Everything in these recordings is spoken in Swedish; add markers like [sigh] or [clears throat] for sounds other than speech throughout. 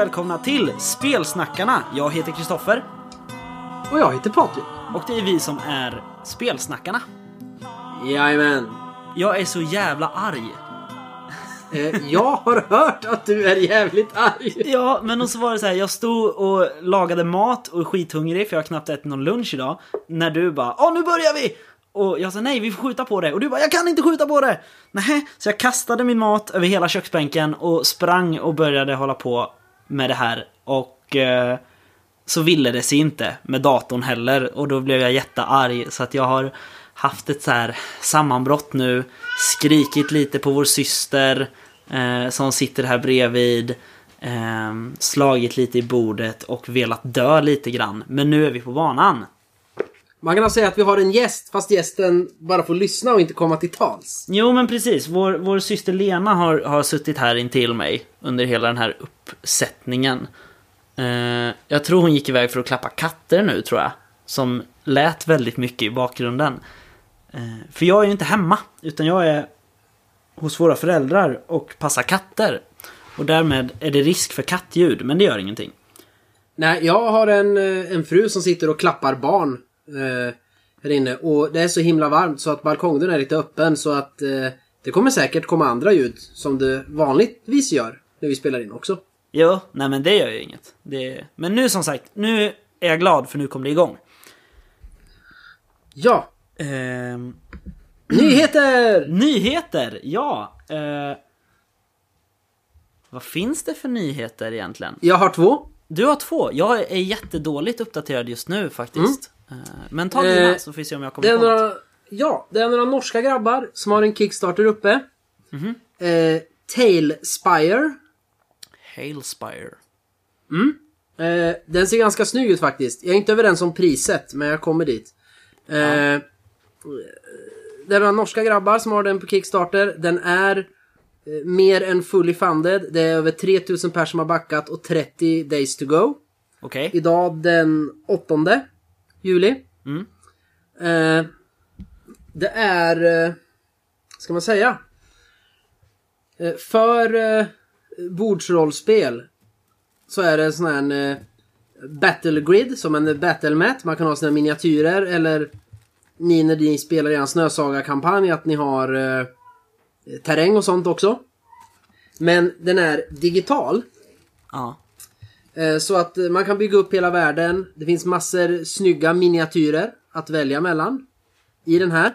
Välkomna till Spelsnackarna! Jag heter Kristoffer Och jag heter Patrik. och det är vi som är Spelsnackarna. Jajamän. Jag är så jävla arg. Eh, jag har hört att du är jävligt arg. Ja, men och så var det så här, jag stod och lagade mat och är skithungrig för jag har knappt ätit någon lunch idag. När du bara Åh, nu börjar vi! Och jag sa nej, vi får skjuta på det. Och du bara jag kan inte skjuta på det! Nej, så jag kastade min mat över hela köksbänken och sprang och började hålla på med det här. Och eh, så ville det sig inte med datorn heller. Och då blev jag jättearg. Så att jag har haft ett så här sammanbrott nu. Skrikit lite på vår syster eh, som sitter här bredvid. Eh, slagit lite i bordet och velat dö lite grann. Men nu är vi på banan. Man kan säga att vi har en gäst, fast gästen bara får lyssna och inte komma till tals. Jo men precis, vår, vår syster Lena har, har suttit här intill mig under hela den här uppsättningen. Eh, jag tror hon gick iväg för att klappa katter nu tror jag. Som lät väldigt mycket i bakgrunden. Eh, för jag är ju inte hemma, utan jag är hos våra föräldrar och passar katter. Och därmed är det risk för kattljud, men det gör ingenting. Nej, jag har en, eh, en fru som sitter och klappar barn eh, här inne. Och det är så himla varmt så att balkongen är lite öppen så att eh, det kommer säkert komma andra ljud som det vanligtvis gör när vi spelar in också. Jo, nej men det gör ju inget. Det... Men nu som sagt, nu är jag glad för nu kommer det igång. Ja, Ehm, nyheter! [clears throat] Nyheter, ja. Eh, vad finns det för nyheter egentligen? Jag har två. Du har två. Jag är jättedåligt uppdaterad just nu faktiskt. Eh, men ta dina Eh, så får vi se om jag kommer på några, ja, det är några norska grabbar som har en Kickstarter uppe. Mhm. Eh, Tailspire. Hailspire. Eh, den ser ganska snygg ut faktiskt. Jag är inte överens om priset, men jag kommer dit. Eh, Det är några norska grabbar som har den på Kickstarter. Den är eh, mer än fully funded. Det är över 3000 personer som har backat och 30 days to go. Okej. Idag den 8 juli. Mm. Eh, det är... Eh, ska man säga? Eh, för eh, bordsrollspel så är det en sån här eh, battle grid som en battle mat. Man kan ha sina miniatyrer eller ni när ni spelar er snösaga-kampanj att ni har eh, terräng och sånt också. Men den är digital. Ja. Eh, så att eh, man kan bygga upp hela världen. Det finns massor snygga miniatyrer att välja mellan i den här.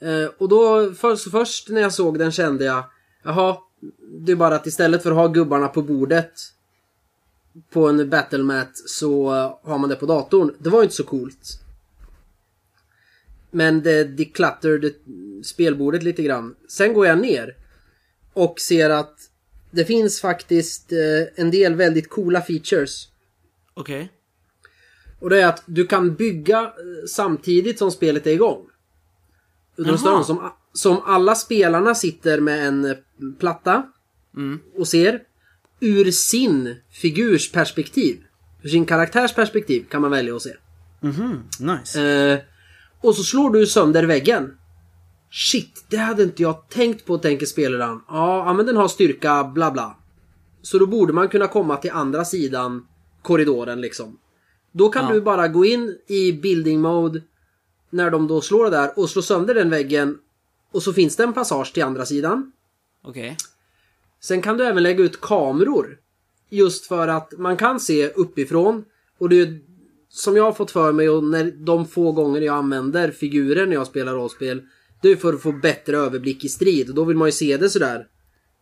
Eh, och då först, först när jag såg den kände jag Jaha, det är bara att istället för att ha gubbarna på bordet på en battlemat så har man det på datorn. Det var ju inte så coolt. Men det decluttered spelbordet lite grann. Sen går jag ner och ser att det finns faktiskt eh, en del väldigt coola features. Okej. Och det är att du kan bygga eh, samtidigt som spelet är igång. Jaha. som, som alla spelarna sitter med en eh, platta Mm. och ser ur sin figurs perspektiv. Ur sin karaktärs perspektiv kan man välja att se. Mhm, nice. Eh, och så slår du sönder väggen. Shit, det hade inte jag tänkt på, tänker spelaren. Ja, men den har styrka, bla bla. Så då borde man kunna komma till andra sidan korridoren liksom. Då kan Ja. du bara gå in i building mode när de då slår det där och slå sönder den väggen. Och så finns det en passage till andra sidan. Okej. Sen kan du även lägga ut kameror. Just för att man kan se uppifrån. Och det är som jag har fått för mig och när de få gånger jag använder figurer när jag spelar rollspel. Det är för att få bättre överblick i strid. Och då vill man ju se det sådär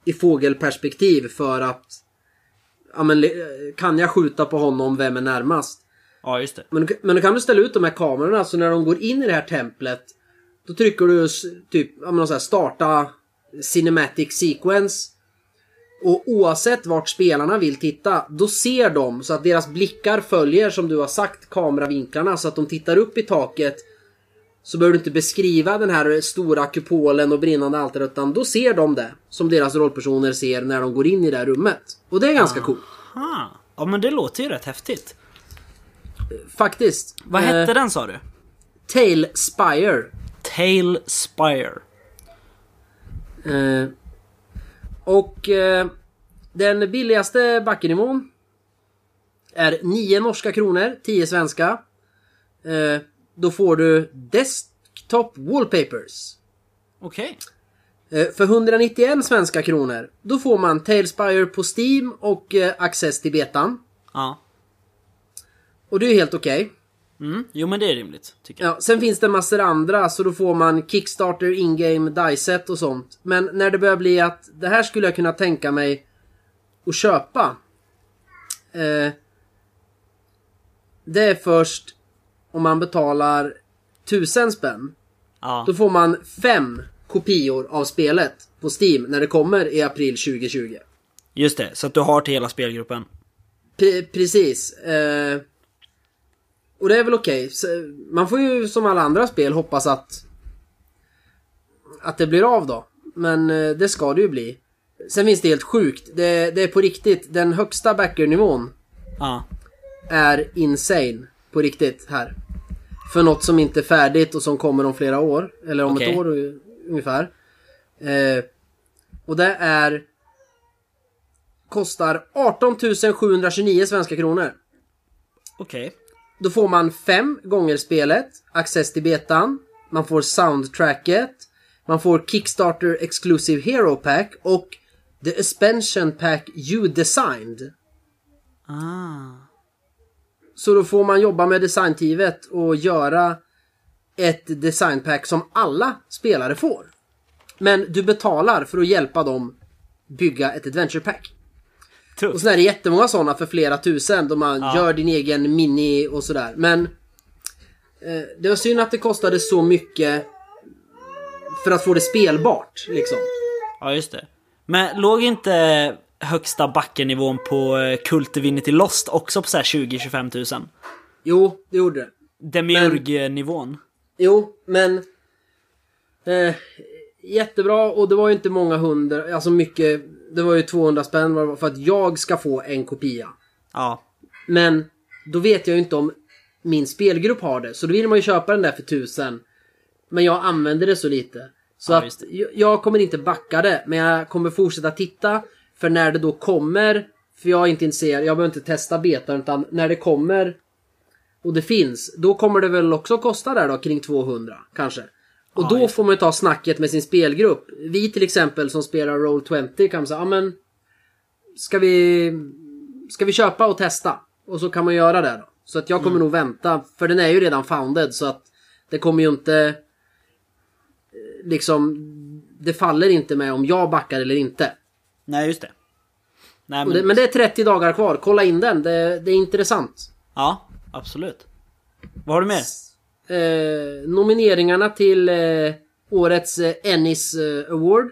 i fågelperspektiv för att ja, men, kan jag skjuta på honom, vem är närmast? Ja, just det. Men, men då kan du ställa ut de här kamerorna så när de går in i det här templet Då trycker du typ, ja men så här, starta Cinematic Sequence Och oavsett vart spelarna vill titta Då ser de så att deras blickar följer som du har sagt kameravinklarna så att de tittar upp i taket Så behöver du inte beskriva den här stora kupolen och brinnande altaret utan då ser de det Som deras rollpersoner ser när de går in i det här rummet Och det är ganska coolt Ha. Ja, men det låter ju rätt häftigt. Faktiskt Vad Eh, hette den sa du? Tailspire Tailspire. Eh, och eh, Den billigaste backenivån är 9 norska kronor, 10 svenska. Eh, då får du Desktop Wallpapers. Okej. Eh, för 191 svenska kronor, då får man Tailspire på Steam och eh, access till betan. Ja. Och det är ju helt okej. Mm. Jo men det är rimligt, tycker jag. Ja, sen finns det massor andra, så då får man Kickstarter, in-game, dieset och sånt. Men när det börjar bli att det här skulle jag kunna tänka mig att köpa. Eh, det är först om man betalar tusen spänn. Ja. Då får man fem kopior av spelet på Steam när det kommer i april 2020. Just det, så att du har till hela spelgruppen. P- precis. Eh, och det är väl okej. Så, Man får ju som alla andra spel hoppas att att det blir av då. Men eh, det ska det ju bli. Sen finns det helt sjukt. Det, det är på riktigt. Den högsta backernivån Ja. är insane. På riktigt här. För något som inte är färdigt och som kommer om flera år. Eller om Okej. ett år ungefär. Eh, och det är... Kostar 18 729 svenska kronor. Okej. Då får man fem gånger spelet, access till betan, man får soundtracket, man får Kickstarter Exclusive Hero Pack och The Expansion Pack You Designed. Ah. Så då får man jobba med designteamet och göra ett designpack som alla spelare får. Men du betalar för att hjälpa dem bygga ett adventure pack. Och sen är det jättemånga sådana för flera tusen då man Ja. gör din egen mini och sådär. Men eh, det var synd att det kostade så mycket för att få det spelbart liksom. Ja, just det. Men låg inte högsta backennivån på eh, Cult Divinity Lost också på så här 20-25 tusen? Jo, det gjorde det. Demiurg-nivån. Jo, men... Eh, jättebra och det var ju inte många hundra, alltså mycket. Det var ju 200 spänn för att jag ska få en kopia. Ja. Men då vet jag ju inte om min spelgrupp har det. Så då vill man ju köpa den där för tusen. Men jag använder det så lite. Så Ja, att jag kommer inte backa det. Men jag kommer fortsätta titta. För när det då kommer. För jag är inte intresserad. Jag behöver inte testa betan. Utan när det kommer. Och det finns. Då kommer det väl också kosta där då kring 200 kanske. Och då får man ju ta snacket med sin spelgrupp. Vi till exempel som spelar Roll20 kan säga ja men. Ska vi Ska vi köpa och testa? Och så kan man göra det då. Så att jag kommer nog vänta. För den är ju redan founded så att det kommer ju inte eh, liksom det faller inte med om jag backar eller inte. Nej, just det. Nej, men... det, men det är 30 dagar kvar. Kolla in den. Det, det är intressant. Ja, absolut. Vad har du mer? Eh, nomineringarna till eh, årets eh, Ennis eh, Award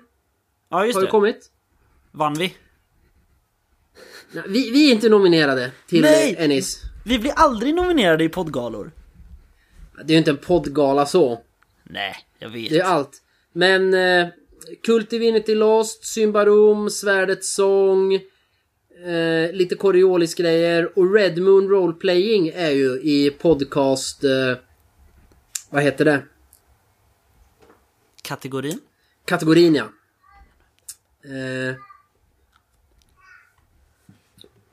Ja, just har det. kommit. Vann vi? Vi, vi är inte nominerade till Nej! eh, Ennis. Vi blir aldrig nominerade i poddgalor. Det är ju inte en poddgala så. Nej, jag vet. Det är allt. Men eh, Cult Divinity Lost, Symbarom, Svärdets sång, eh, lite Coriolis-grejer och Red Moon Roleplaying är ju i podcast... Eh, vad heter det? Kategorin? Kategorin ja. Eh,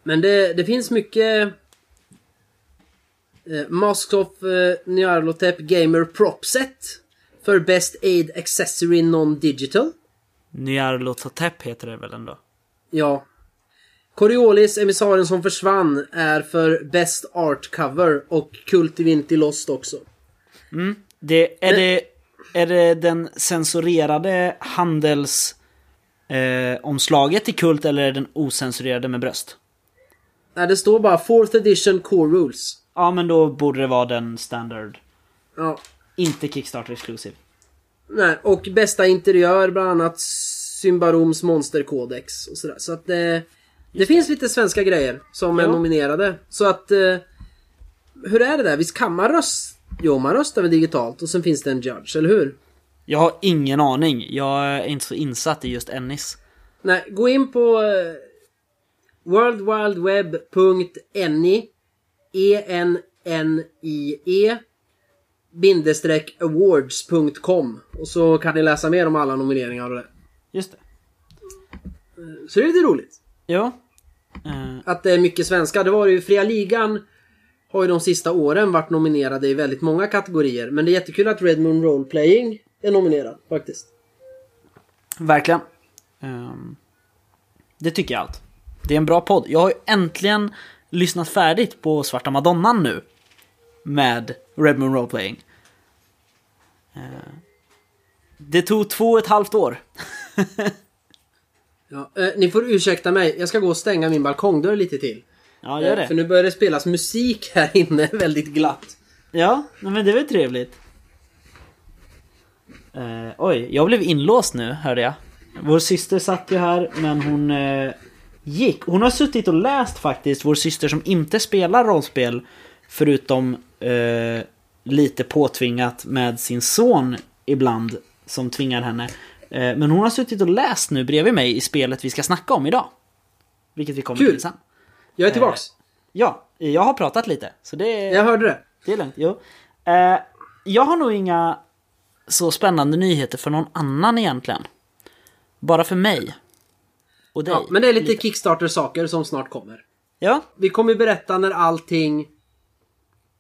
men det, det finns mycket... Eh, Masks of eh, Nyarlathotep Gamer Prop Set. För Best Aid Accessory Non-Digital. Nyarlathotep heter det väl ändå? Ja. Coriolis, emissarien som försvann, är för Best Art Cover och Cult Divinity Lost också. Det, är, Men- det, är det den censurerade handels... Eh, omslaget i Kult eller är den ocensurerade med bröst? Nej, det står bara 4th edition Core Rules. Ja, men då borde det vara den standard. Ja. Inte Kickstarter exclusive. Nej, och bästa interiör bland annat Symbaroms monsterkodex och sådär. Så att det... Det finns lite svenska grejer som är Ja. nominerade. Så att... Eh, hur är det där? Visst kan man rösta? Jo, man röstar väl digitalt och sen finns det en judge, eller hur? Jag har ingen aning. Jag är inte så insatt i just Ennis. Nej, gå in på eh, worldwideweb.ni E-N-N-I-E bindestreck awards.com och så kan ni läsa mer om alla nomineringar och det. Just det. Så det är lite roligt. Jo. Eh, Att det är mycket svenska. Det var ju Fria Ligan har ju de sista åren varit nominerade i väldigt många kategorier. Men det är jättekul att Red Moon Role Playing är nominerad faktiskt. verkligen. Ehm, det tycker jag allt. Det är en bra podd. Jag har ju äntligen lyssnat färdigt på Svarta Madonnan nu. Med Red Moon Roleplaying. Eh, det tog två och ett halvt år. [laughs] Ja, eh, ni får ursäkta mig. Jag ska gå och stänga min balkongdörr lite till. Ja, gör Eh, För det. nu börjar det spelas musik här inne [laughs] väldigt glatt. Ja, men det var ju trevligt. Eh, oj, jag blev inlåst nu, hörde jag. Vår syster satt ju här, men hon eh, gick. Hon har suttit och läst faktiskt, vår syster som inte spelar rollspel. Förutom eh, lite påtvingat med sin son ibland, som tvingar henne. Eh, men hon har suttit och läst nu bredvid mig i spelet vi ska snacka om idag. Vilket vi kommer Kul. till sen. Jag är tillbaks. Ja, jag har pratat lite. Så det är... Jag hörde det. Det är lugnt, jo. Eh, jag har nog inga så spännande nyheter för någon annan egentligen. Bara för mig. Och dig. Ja, men det är lite Kickstarter-saker som snart kommer. Ja, Vi kommer berätta när allting...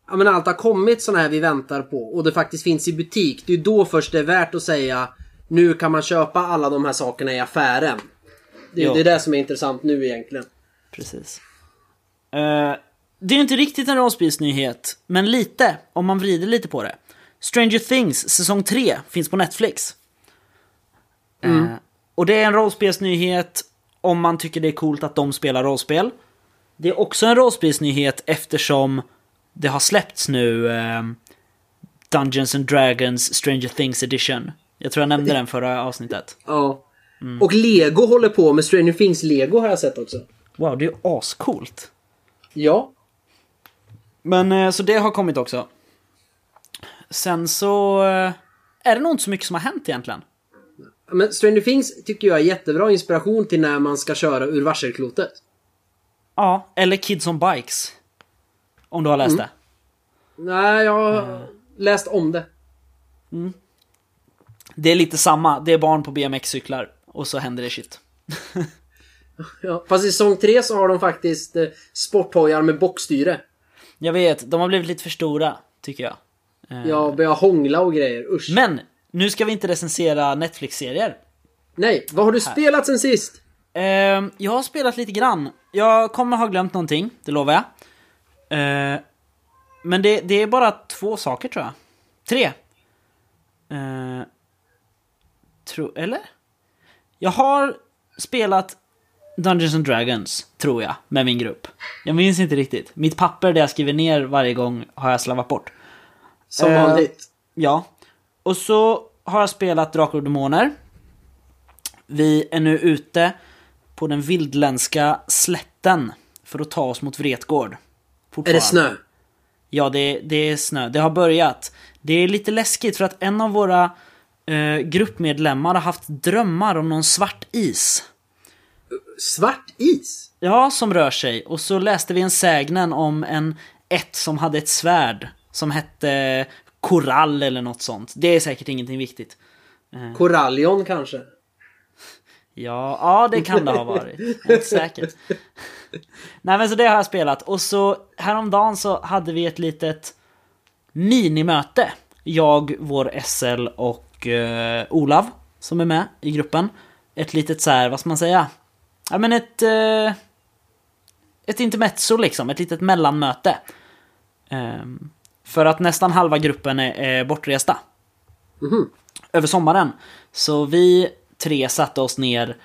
Ja men allt har kommit såna här vi väntar på och det faktiskt finns i butik. Det är ju då först det är värt att säga nu kan man köpa alla de här sakerna i affären. Det är Jo. det, är det som är intressant nu egentligen. precis. Eh, det är inte riktigt en rollspelsnyhet, men lite, om man vrider lite på det. Stranger Things säsong 3 finns på Netflix. Eh, och det är en rollspelsnyhet om man tycker det är coolt att de spelar rollspel. Det är också en rollspelsnyhet eftersom det har släppts nu eh, Dungeons and Dragons Stranger Things Edition. Jag tror jag nämnde den förra avsnittet. Ja. Och Lego håller på med Stranger Things Lego har jag sett också. Wow, det är ju ascoolt. Ja. Men eh, så det har kommit också. Sen så eh, är det nog inte så mycket som har hänt egentligen. Men Stranger Things tycker jag är jättebra inspiration till när man ska köra ur varselklotet. Ja, eller Kids on Bikes. Om du har läst det. Nej, jag har läst om det. Det är lite samma, det är barn på BMX-cyklar. Och så händer det shit. [laughs] Ja. Fast i säsong 3 så har de faktiskt eh, sporthojar med bockstyre. Jag vet, de har blivit lite för stora, tycker jag. Eh, Jag börjar hångla och grejer, usch. Men, nu ska vi inte recensera Netflix-serier. Nej, vad har du spelat sen sist? Ehm, jag har spelat lite grann. Jag kommer ha glömt någonting, det lovar jag. Eh, men det, det är bara två saker tror jag. Tre. Uh, tro, eller? Jag har spelat Dungeons and Dragons, tror jag, med min grupp. Jag minns inte riktigt. Mitt papper där jag skriver ner varje gång har jag slavat bort. Som Eh, vanligt. Ja. Och så har jag spelat Drakar och Demoner. Vi är nu ute på den vildländska slätten för att ta oss mot Vretgård. Är det snö? Ja, det, det är snö. Det har börjat. Det är lite läskigt för att en av våra eh, gruppmedlemmar har haft drömmar om någon svart is. Svart is? Ja, som rör sig. Och så läste vi en sägnen om en ett som hade ett svärd som hette korall eller något sånt. Det är säkert ingenting viktigt. Korallion kanske? Ja, ja det kan det ha varit. Jag är inte säker. [laughs] [laughs] Nej men så det har jag spelat. Och så häromdagen så hade vi ett litet minimöte. Jag, vår SL och eh, Olav som är med i gruppen. Ett litet så här, vad ska man säga? Ja men ett... Eh, ett intermezzo liksom, ett litet mellanmöte. Ehm, för att nästan halva gruppen är, är bortresta. Över sommaren. Så vi tre satte oss ner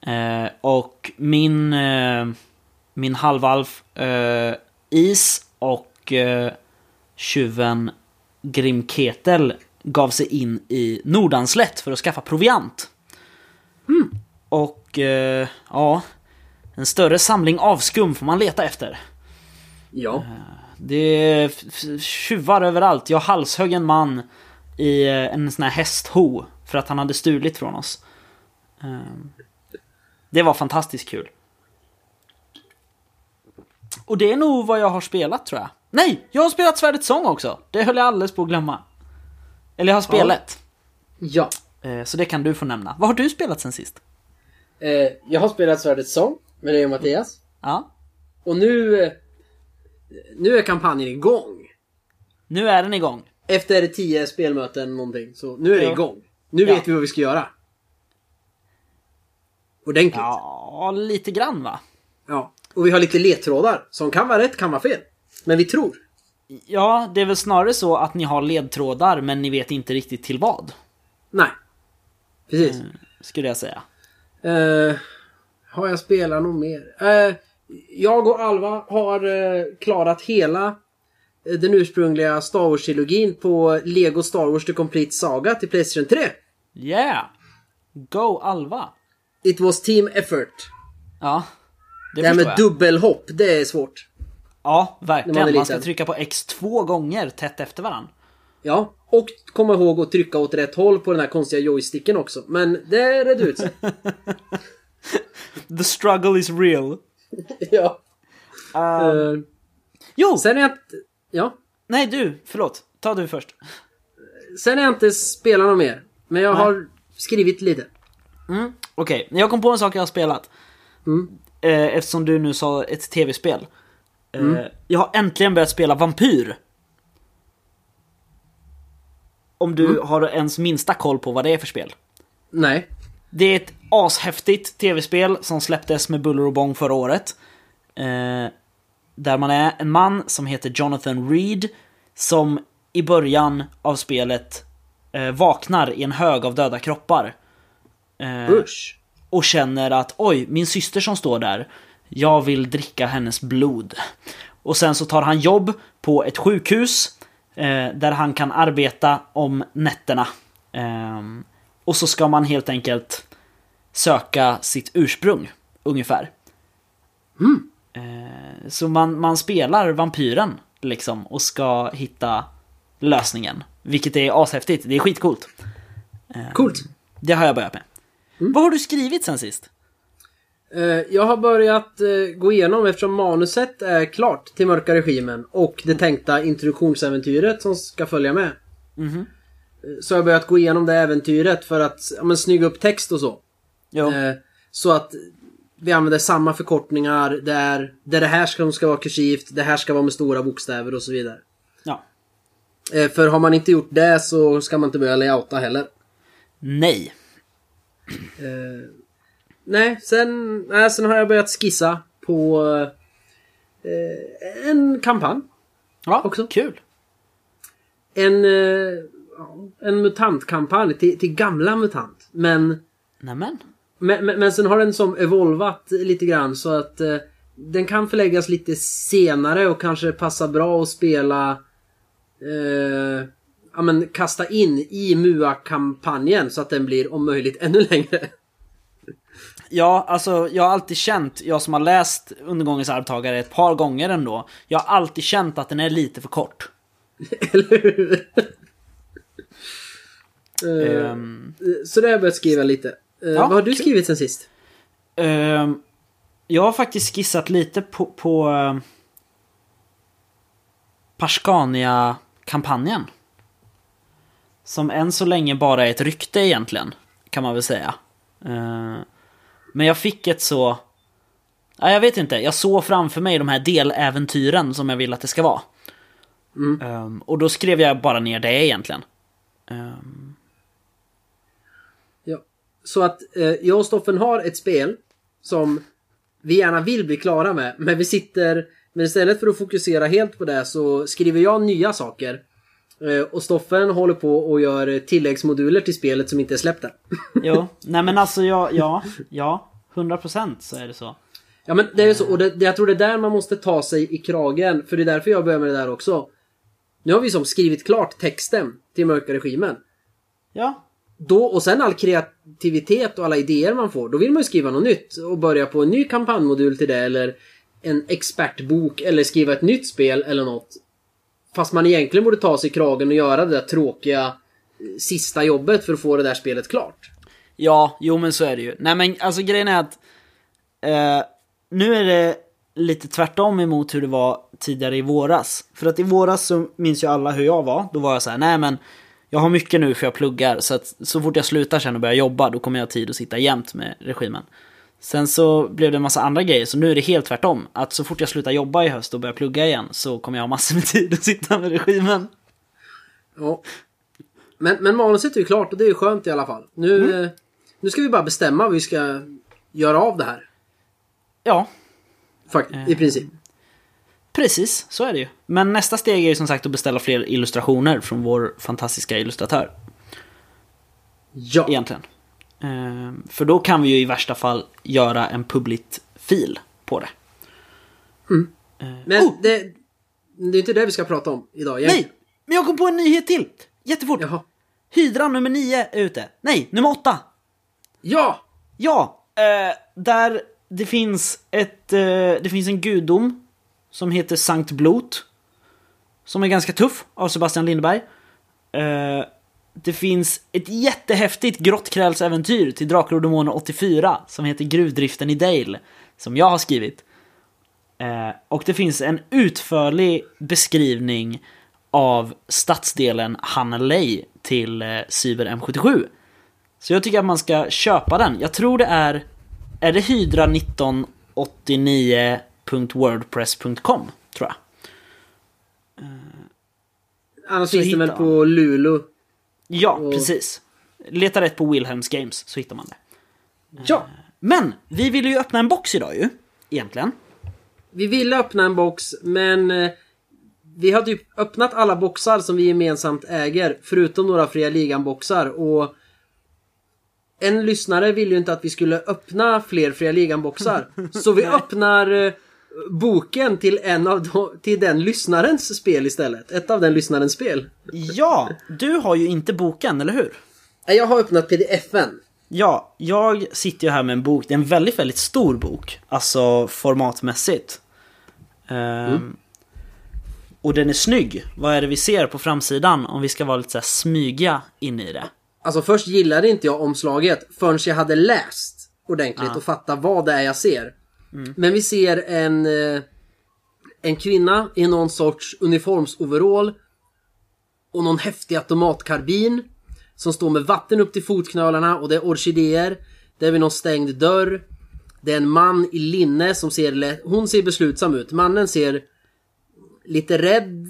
eh, och min, eh, min halvalf eh, Is och eh, tjuven Grimketel gav sig in i Nordanslätt för att skaffa proviant. Och eh, ja, en större samling avskum får man leta efter. Ja. Det är tjuvar överallt. Jag halshögg en man i eh, en sån här hästho för att han hade stulit från oss. Ehm, Det var fantastiskt kul. Och det är nog vad jag har spelat tror jag. Nej! Jag har spelat Svärdets sång också! Det höll jag alldeles på att glömma. Eller jag har spelat. Ja. Eh, Så det kan du få nämna. Vad har du spelat sen sist? Eh, jag har spelat Svärdets sång. med dig och Mattias. Ja. Och nu... eh, Nu är kampanjen igång. Nu är den igång. Efter tio spelmöten någonting. Så nu är det Ja. igång. Nu Ja. vet vi vad vi ska göra. Ordentligt. Ja, lite grann va? Ja. Och vi har lite ledtrådar. Som kan vara rätt, kan vara fel. Men vi tror. Ja, det är väl snarare så att ni har ledtrådar men ni vet inte riktigt till vad. Nej. Precis. Skulle jag säga. Eh, har jag spelat något mer? Eh, jag och Alva har eh, klarat hela den ursprungliga Star Wars-trilogin på Lego Star Wars The Complete Saga till Playstation 3. Yeah! Go Alva! It was team effort. Ja, det, Det här med jag. dubbelhopp, det är svårt. Ja, när man är verkligen. Man ska trycka på X två gånger tätt efter varann. Ja, och komma ihåg att trycka åt rätt håll på den här konstiga joysticken också. Men det redde ut sig. [laughs] The struggle is real. [laughs] ja. Eh, Jo! sen är jag inte... Ja. Nej du, förlåt. Ta du först. Sen har jag inte spelat något mer. Men jag Nej. har skrivit lite. Mm. Okej, jag kom på en sak jag har spelat. Mm. Eh, eftersom du nu sa ett tv-spel. Eh, Jag har äntligen börjat spela Vampyr. Om du Mm. har ens minsta koll på vad det är för spel. Nej. Det är ett ashäftigt tv-spel som släpptes med buller och bång förra året. Eh, där man är en man som heter Jonathan Reed som i början av spelet eh, vaknar i en hög av döda kroppar. Eh, Usch. Och känner att oj, min syster som står där, jag vill dricka hennes blod. Och sen så tar han jobb på ett sjukhus eh, där han kan arbeta om nätterna. Ehm, och så ska man helt enkelt söka sitt ursprung, ungefär. Eh, så man, man spelar vampyren liksom och ska hitta lösningen. Vilket är ashäftigt, det är skitcoolt. Coolt. Det har jag börjat med. Vad har du skrivit sen sist? Eh, Jag har börjat eh, gå igenom eftersom manuset är klart till Mörka Regimen och det tänkta introduktionsäventyret som ska följa med. Eh, Så jag har börjat gå igenom det äventyret för att ja, men, snygga upp text och så. Jo. Så att vi använder samma förkortningar där, där det här ska, ska vara kursivt, det här ska vara med stora bokstäver och så vidare. Ja. För har man inte gjort det så ska man inte börja layouta heller. Nej. Eh, nej, sen, nej, sen har jag börjat skissa på eh, en kampanj. Ja, Också. kul. En, eh, en mutantkampanj till, till gamla MUTANT. Men, Nämen. men, men, men sen har den som evolvat lite grann så att eh, den kan förläggas lite senare och kanske passa bra att spela eh, ja, men kasta in i MUA-kampanjen så att den blir om möjligt [laughs] ännu längre. Ja, alltså jag har alltid känt, jag som har läst Undergångens arvtagare ett par gånger ändå, jag har alltid känt att den är lite för kort. [laughs] Eller hur? Eh, Ehm, Så det har jag börjat skriva lite. Eh, Ja, vad har du kul. skrivit sen sist? ehm, jag har faktiskt skissat lite på, på uh, Pascania-kampanjen. Som än så länge bara är ett rykte egentligen, kan man väl säga. Eh, men jag fick ett så... Ja, jag vet inte, jag såg framför mig de här deläventyren som jag vill att det ska vara. Mm. Ehm, och då skrev jag bara ner det egentligen. Ehm, Ja. Så att eh, jag och Stoffen har ett spel som vi gärna vill bli klara med. Men vi sitter... Men istället för att fokusera helt på det så skriver jag nya saker. Eh, och Stoffen håller på och gör tilläggsmoduler till spelet som inte är släppta. Jo, [laughs] nej men alltså ja, ja, ja, 100% så är det så. Ja men det är ju så, och det, det, jag tror det är där man måste ta sig i kragen. För det är därför jag börjar med det där också. Nu har vi som skrivit klart texten till Mörka Regimen. Ja, Då, och sen all kreativitet och alla idéer man får, då vill man ju skriva något nytt och börja på en ny kampanjmodul till det eller en expertbok eller skriva ett nytt spel eller något. Fast man egentligen borde ta sig i kragen och göra det där tråkiga eh, sista jobbet för att få det där spelet klart. ja, jo men så är det ju. Nej men alltså grejen är att eh, nu är det lite tvärtom emot hur det var tidigare i våras. För att i våras så minns ju alla hur jag var. Då var jag så här, nej men jag har mycket nu för jag pluggar så att så fort jag slutar sen och börjar jobba då kommer jag ha tid att sitta jämt med regimen. Sen så blev det en massa andra grejer, så nu är det helt tvärtom. Att så fort jag slutar jobba i höst och börjar plugga igen så kommer jag ha massor med [laughs] tid att sitta med regimen. Ja. Men, men manuset är ju klart och det är ju skönt i alla fall. Nu, Mm. eh, nu ska vi bara bestämma vad vi ska göra av det här. Ja, Fakt, Eh. I princip. precis, så är det ju. Men nästa steg är ju som sagt att beställa fler illustrationer från vår fantastiska illustratör. Ja. Egentligen. Ehm, för då kan vi ju i värsta fall göra en publikt fil på det. Men Oh! det, det är inte det vi ska prata om idag. Jag, Nej! Men jag kom på en nyhet till! Jättefort! Jaha. Hydra nummer 9 är ute. Nej, nummer 8! Ja! Ja! Eh, där det finns ett... Eh, det finns en gudom som heter Sankt Blot. Som är ganska tuff, av Sebastian Lindberg. Eh, det finns ett jättehäftigt grottkräldsäventyr till Drakar och Demoner 84 som heter Gruvdriften i Dale. Som jag har skrivit. Eh, och det finns en utförlig beskrivning av stadsdelen Hanalei till eh, Cyber M77. Så jag tycker att man ska köpa den. Jag tror det är... Är det Hydra 1989.wordpress.com? Tror jag. Annars Så finns det väl på Lulu. Ja, Och- precis. Leta rätt på Wilhelms Games så hittar man det. Ja! Men, vi vill ju öppna en box idag ju. Egentligen. Vi ville öppna en box men eh, vi har typ öppnat alla boxar som vi gemensamt äger förutom några fria ligan-boxar och en lyssnare ville ju inte att vi skulle öppna fler fria ligan-boxar. [laughs] så vi öppnar eh, boken till en av de, till den lyssnarens spel istället. Ett av den lyssnarens spel. Ja, du har ju inte boken, eller hur? Jag har öppnat pdf-en. Ja, jag sitter ju här med en bok. Det är en väldigt, väldigt stor bok. Alltså formatmässigt. Ehm, Och den är snygg. Vad är det vi ser på framsidan om vi ska vara lite så smyga in i det? Alltså först gillade inte jag omslaget förrän jag hade läst ordentligt och fattat vad det är jag ser. Men vi ser en, eh, en kvinna i någon sorts uniformsoverall och någon häftig automatkarbin som står med vatten upp till fotknölarna och det är orkidéer. Det är vid någon stängd dörr. Det är en man i linne som ser. Hon ser beslutsam ut. Mannen ser lite rädd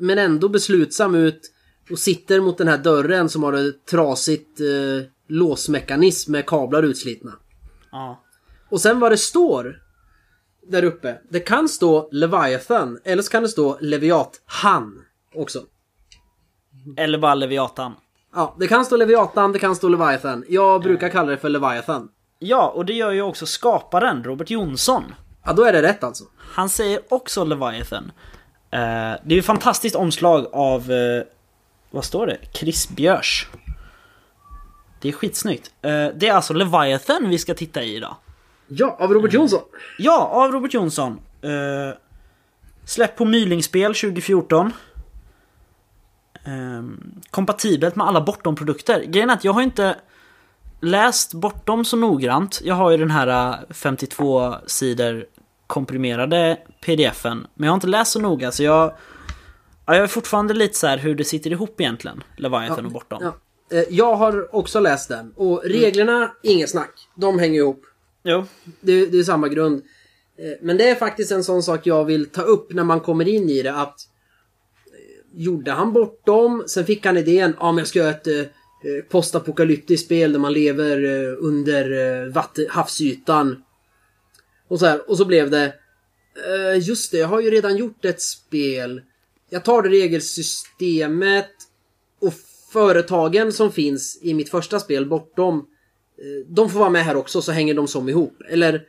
men ändå beslutsam ut och sitter mot den här dörren som har ett trasigt eh, låsmekanism med kablar utslitna. Ja. Och sen vad det står där uppe. Det kan stå Leviathan eller så kan det stå Leviat Han också. Eller bara Leviatan. Ja, det kan stå Leviathan, det kan stå Leviathan. Jag brukar kalla det för Leviathan. Ja, och det gör ju också skaparen, Robert Jonsson. Ja, då är det rätt alltså. Han säger också Leviathan. Eh, det är ju ett fantastiskt omslag av, eh, vad står det? Chris Björs. Det är skitsnyggt. Eh, det är alltså Leviathan vi ska titta i idag. Ja, av Robert Jonsson. Ja, av Robert Jonsson. Eh, släpp på Mylingspel 2014. Eh, kompatibelt med alla Bortom-produkter. Grejen är att jag har inte läst Bortom så noggrant. Jag har ju den här eh, 52 sidor komprimerade pdfen. Men jag har inte läst så noga så jag... Ja, jag är fortfarande lite så här hur det sitter ihop egentligen. Leviathan och Bortom. Ja. Eh, Jag har också läst den. Och reglerna, inget snack. De hänger ihop. Jo. Det, det är samma grund. Eh, men det är faktiskt en sån sak jag vill ta upp när man kommer in i det att eh, Gjorde han bort dem, sen fick han idén, ja men jag ska göra ett eh, eh postapokalyptiskt spel där man lever eh, under eh, vatten, havsytan. Och så här, och så blev det eh, Just det, jag har ju redan gjort ett spel. Jag tar det regelsystemet och företagen som finns i mitt första spel bortom de får vara med här också så hänger de som ihop. Eller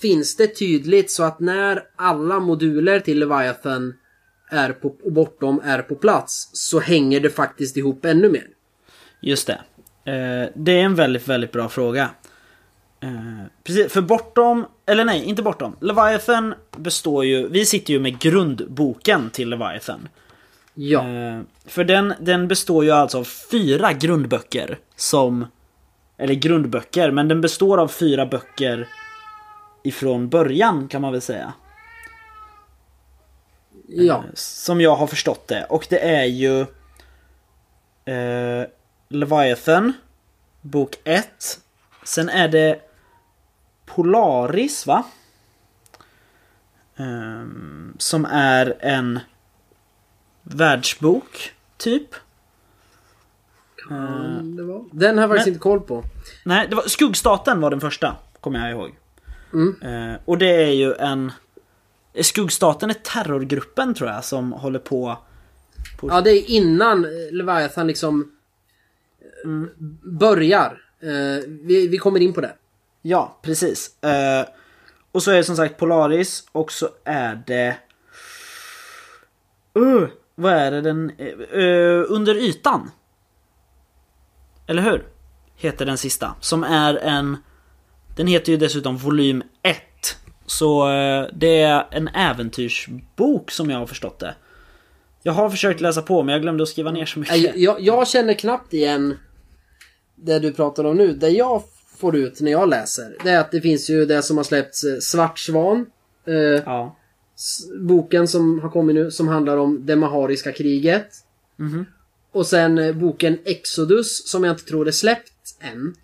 finns det tydligt så att när alla moduler till Leviathan är på, och bortom är på plats så hänger det faktiskt ihop ännu mer. Just det. Eh, det är en väldigt, väldigt bra fråga. Eh, precis, för bortom, eller nej, inte bortom. Leviathan består ju, vi sitter ju med grundboken till Leviathan. Ja. Eh, för den, den består ju alltså av fyra grundböcker som, eller grundböcker, men den består av fyra böcker ifrån början kan man väl säga. Ja. Som jag har förstått det. Och det är ju eh, Leviathan, bok 1. Sen är det Polaris va? Ehm, som är en världsbok, typ. Det vara? Den har jag faktiskt Men- inte koll på. Nej, det var, Skuggstaten var den första, kommer jag ihåg. Eh, och det är ju en... Skuggstaten är terrorgruppen tror jag som håller på... Ja, det är innan eh, Leviathan liksom eh, börjar. Eh, vi, vi kommer in på det. Ja, precis. Eh, och så är det som sagt Polaris och så är det... Uh, vad är det den... eh, under ytan. Eller hur? Heter den sista. Som är en... Den heter ju dessutom volym 1. Så eh, det är en äventyrsbok som jag har förstått det. Jag har försökt läsa på men jag glömde att skriva ner så mycket. Nej, Jag, jag känner knappt igen det du pratar om nu. Det jag får ut när jag läser, det är att det finns ju det som har släppts eh, Svart Svan. Eh, Ja. boken som har kommit nu som handlar om det Mahariska kriget. Mhm. Och sen eh, boken Exodus som jag inte tror är släppt än.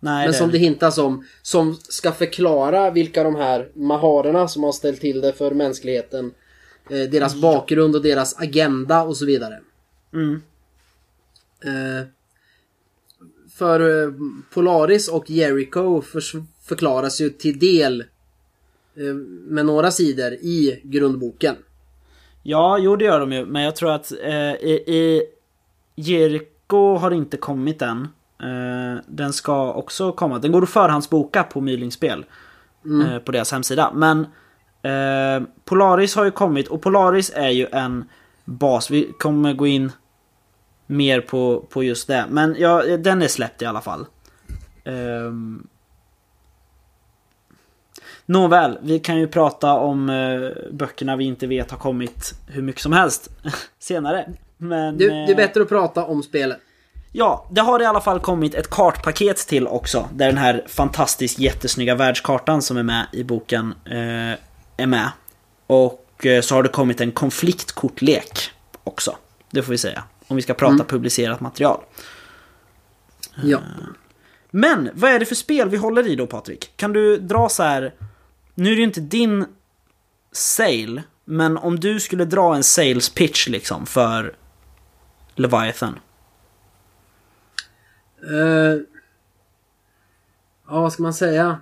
Nej, Men som det hintas om. Som ska förklara vilka de här maharerna som har ställt till det för mänskligheten. Eh, deras bakgrund och deras agenda och så vidare. Mm. Eh, för eh, Polaris och Jericho förklaras ju till del eh, med några sidor i grundboken. Ja, jo det gör de ju. Men jag tror att eh, i, i Jericho har inte kommit än. Eh, den ska också komma. Den går att förhandsboka på Mylingspel. Eh, på deras hemsida. Men eh, Polaris har ju kommit och Polaris är ju en bas. Vi kommer gå in mer på, på just det. Men ja, den är släppt i alla fall. Ehm. Nåväl, vi kan ju prata om eh, böckerna vi inte vet har kommit hur mycket som helst [laughs] senare. Men, Du, det är eh, bättre att prata om spelet. Ja, det har i alla fall kommit ett kartpaket till också. Där den här fantastiskt jättesnygga världskartan som är med i boken eh, är med. Och eh, så har det kommit en konfliktkortlek också. Det får vi säga. Om vi ska prata publicerat material. Ja. Men vad är det för spel vi håller i då Patrik? Kan du dra så här... Nu är det ju inte din sale, men om du skulle dra en sales pitch liksom för Leviathan. Eh, ja, vad ska man säga?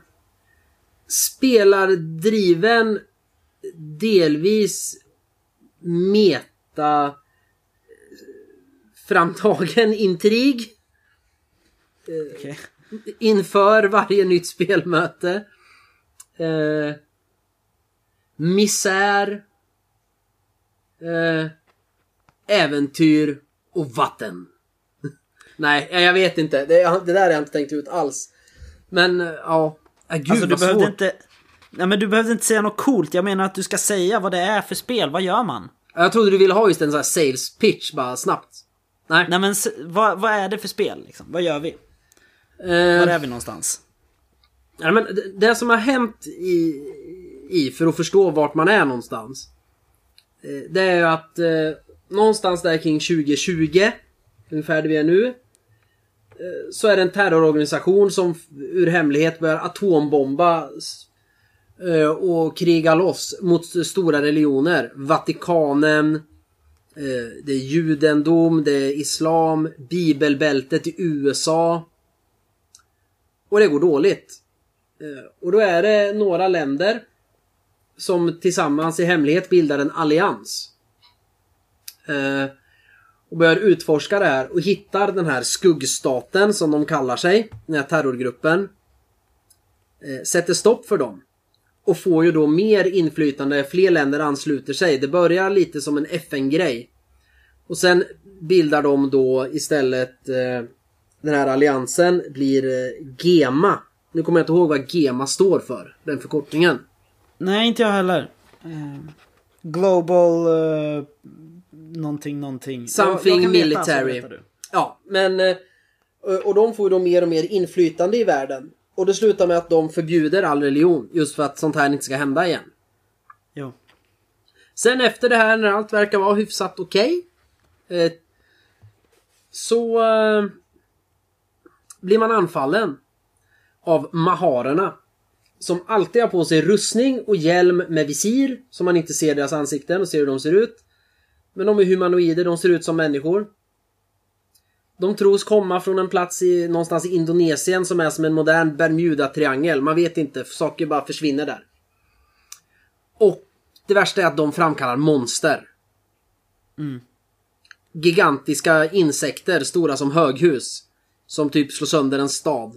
Spelardriven, delvis meta framtagen intrig Okej. inför varje nytt spelmöte. Eh, misär. Eh, äventyr och vatten. [laughs] Nej, jag vet inte. Det, det där har jag inte tänkt ut alls. Men eh, ja, äh, gud Alltså du vad behövde svårt. inte... Nej men du behövde inte säga något coolt. Jag menar att du ska säga vad det är för spel. Vad gör man? Jag trodde du ville ha just en sån här sales pitch bara snabbt. Nej. Nej men vad, vad är det för spel liksom? Vad gör vi? Eh, Var är vi någonstans? Ja, men det, det som har hänt i, i, för att förstå vart man är någonstans. eh, Det är ju att eh, någonstans där kring 2020, ungefär där vi är nu. Eh, så är det en terrororganisation som ur hemlighet börjar atombomba eh, och kriga loss mot stora religioner. Vatikanen, eh, det är judendom, det är islam, bibelbältet i USA. Och det går dåligt. Och då är det några länder som tillsammans i hemlighet bildar en allians. Eh, Och börjar utforska det här och hittar den här skuggstaten som de kallar sig, den här terrorgruppen. Eh, Sätter stopp för dem. Och får ju då mer inflytande, fler länder ansluter sig. Det börjar lite som en FN-grej. Och sen bildar de då istället eh, den här alliansen blir eh, GEMA. Nu kommer jag inte ihåg vad GEMA står för, den förkortningen. Nej inte jag heller. Eh, Global... Uh, någonting någonting. Something kan leta, military. så berättar du. Ja, men... eh, Och de får ju då mer och mer inflytande i världen. Och det slutar med att de förbjuder all religion, just för att sånt här inte ska hända igen. Jo. Sen efter det här, när allt verkar vara hyfsat okej. eh, så... Eh, blir man anfallen. Av maharerna. som alltid har på sig rustning och hjälm med visir. Så man inte ser deras ansikten och ser hur de ser ut. Men de är humanoider, de ser ut som människor. De tros komma från en plats i, någonstans i Indonesien som är som en modern Bermuda-triangel. Man vet inte, saker bara försvinner där. Och det värsta är att de framkallar monster. Gigantiska insekter, stora som höghus. Som typ slår sönder en stad.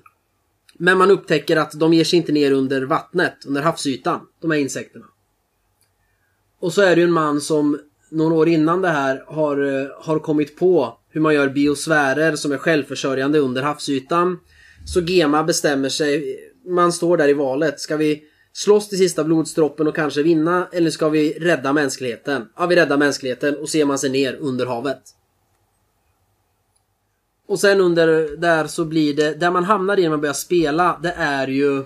Men man upptäcker att de ger sig inte ner under vattnet, under havsytan, de här insekterna. Och så är det ju en man som några år innan det här har, eh, har kommit på hur man gör biosfärer som är självförsörjande under havsytan. Så Gema bestämmer sig, man står där i valet, ska vi slåss till sista blodsdroppen och kanske vinna eller ska vi rädda mänskligheten? Ja, vi räddar mänskligheten och ser man sig ner under havet. Och sen under där så blir det, där man hamnar i när man börjar spela, det är ju...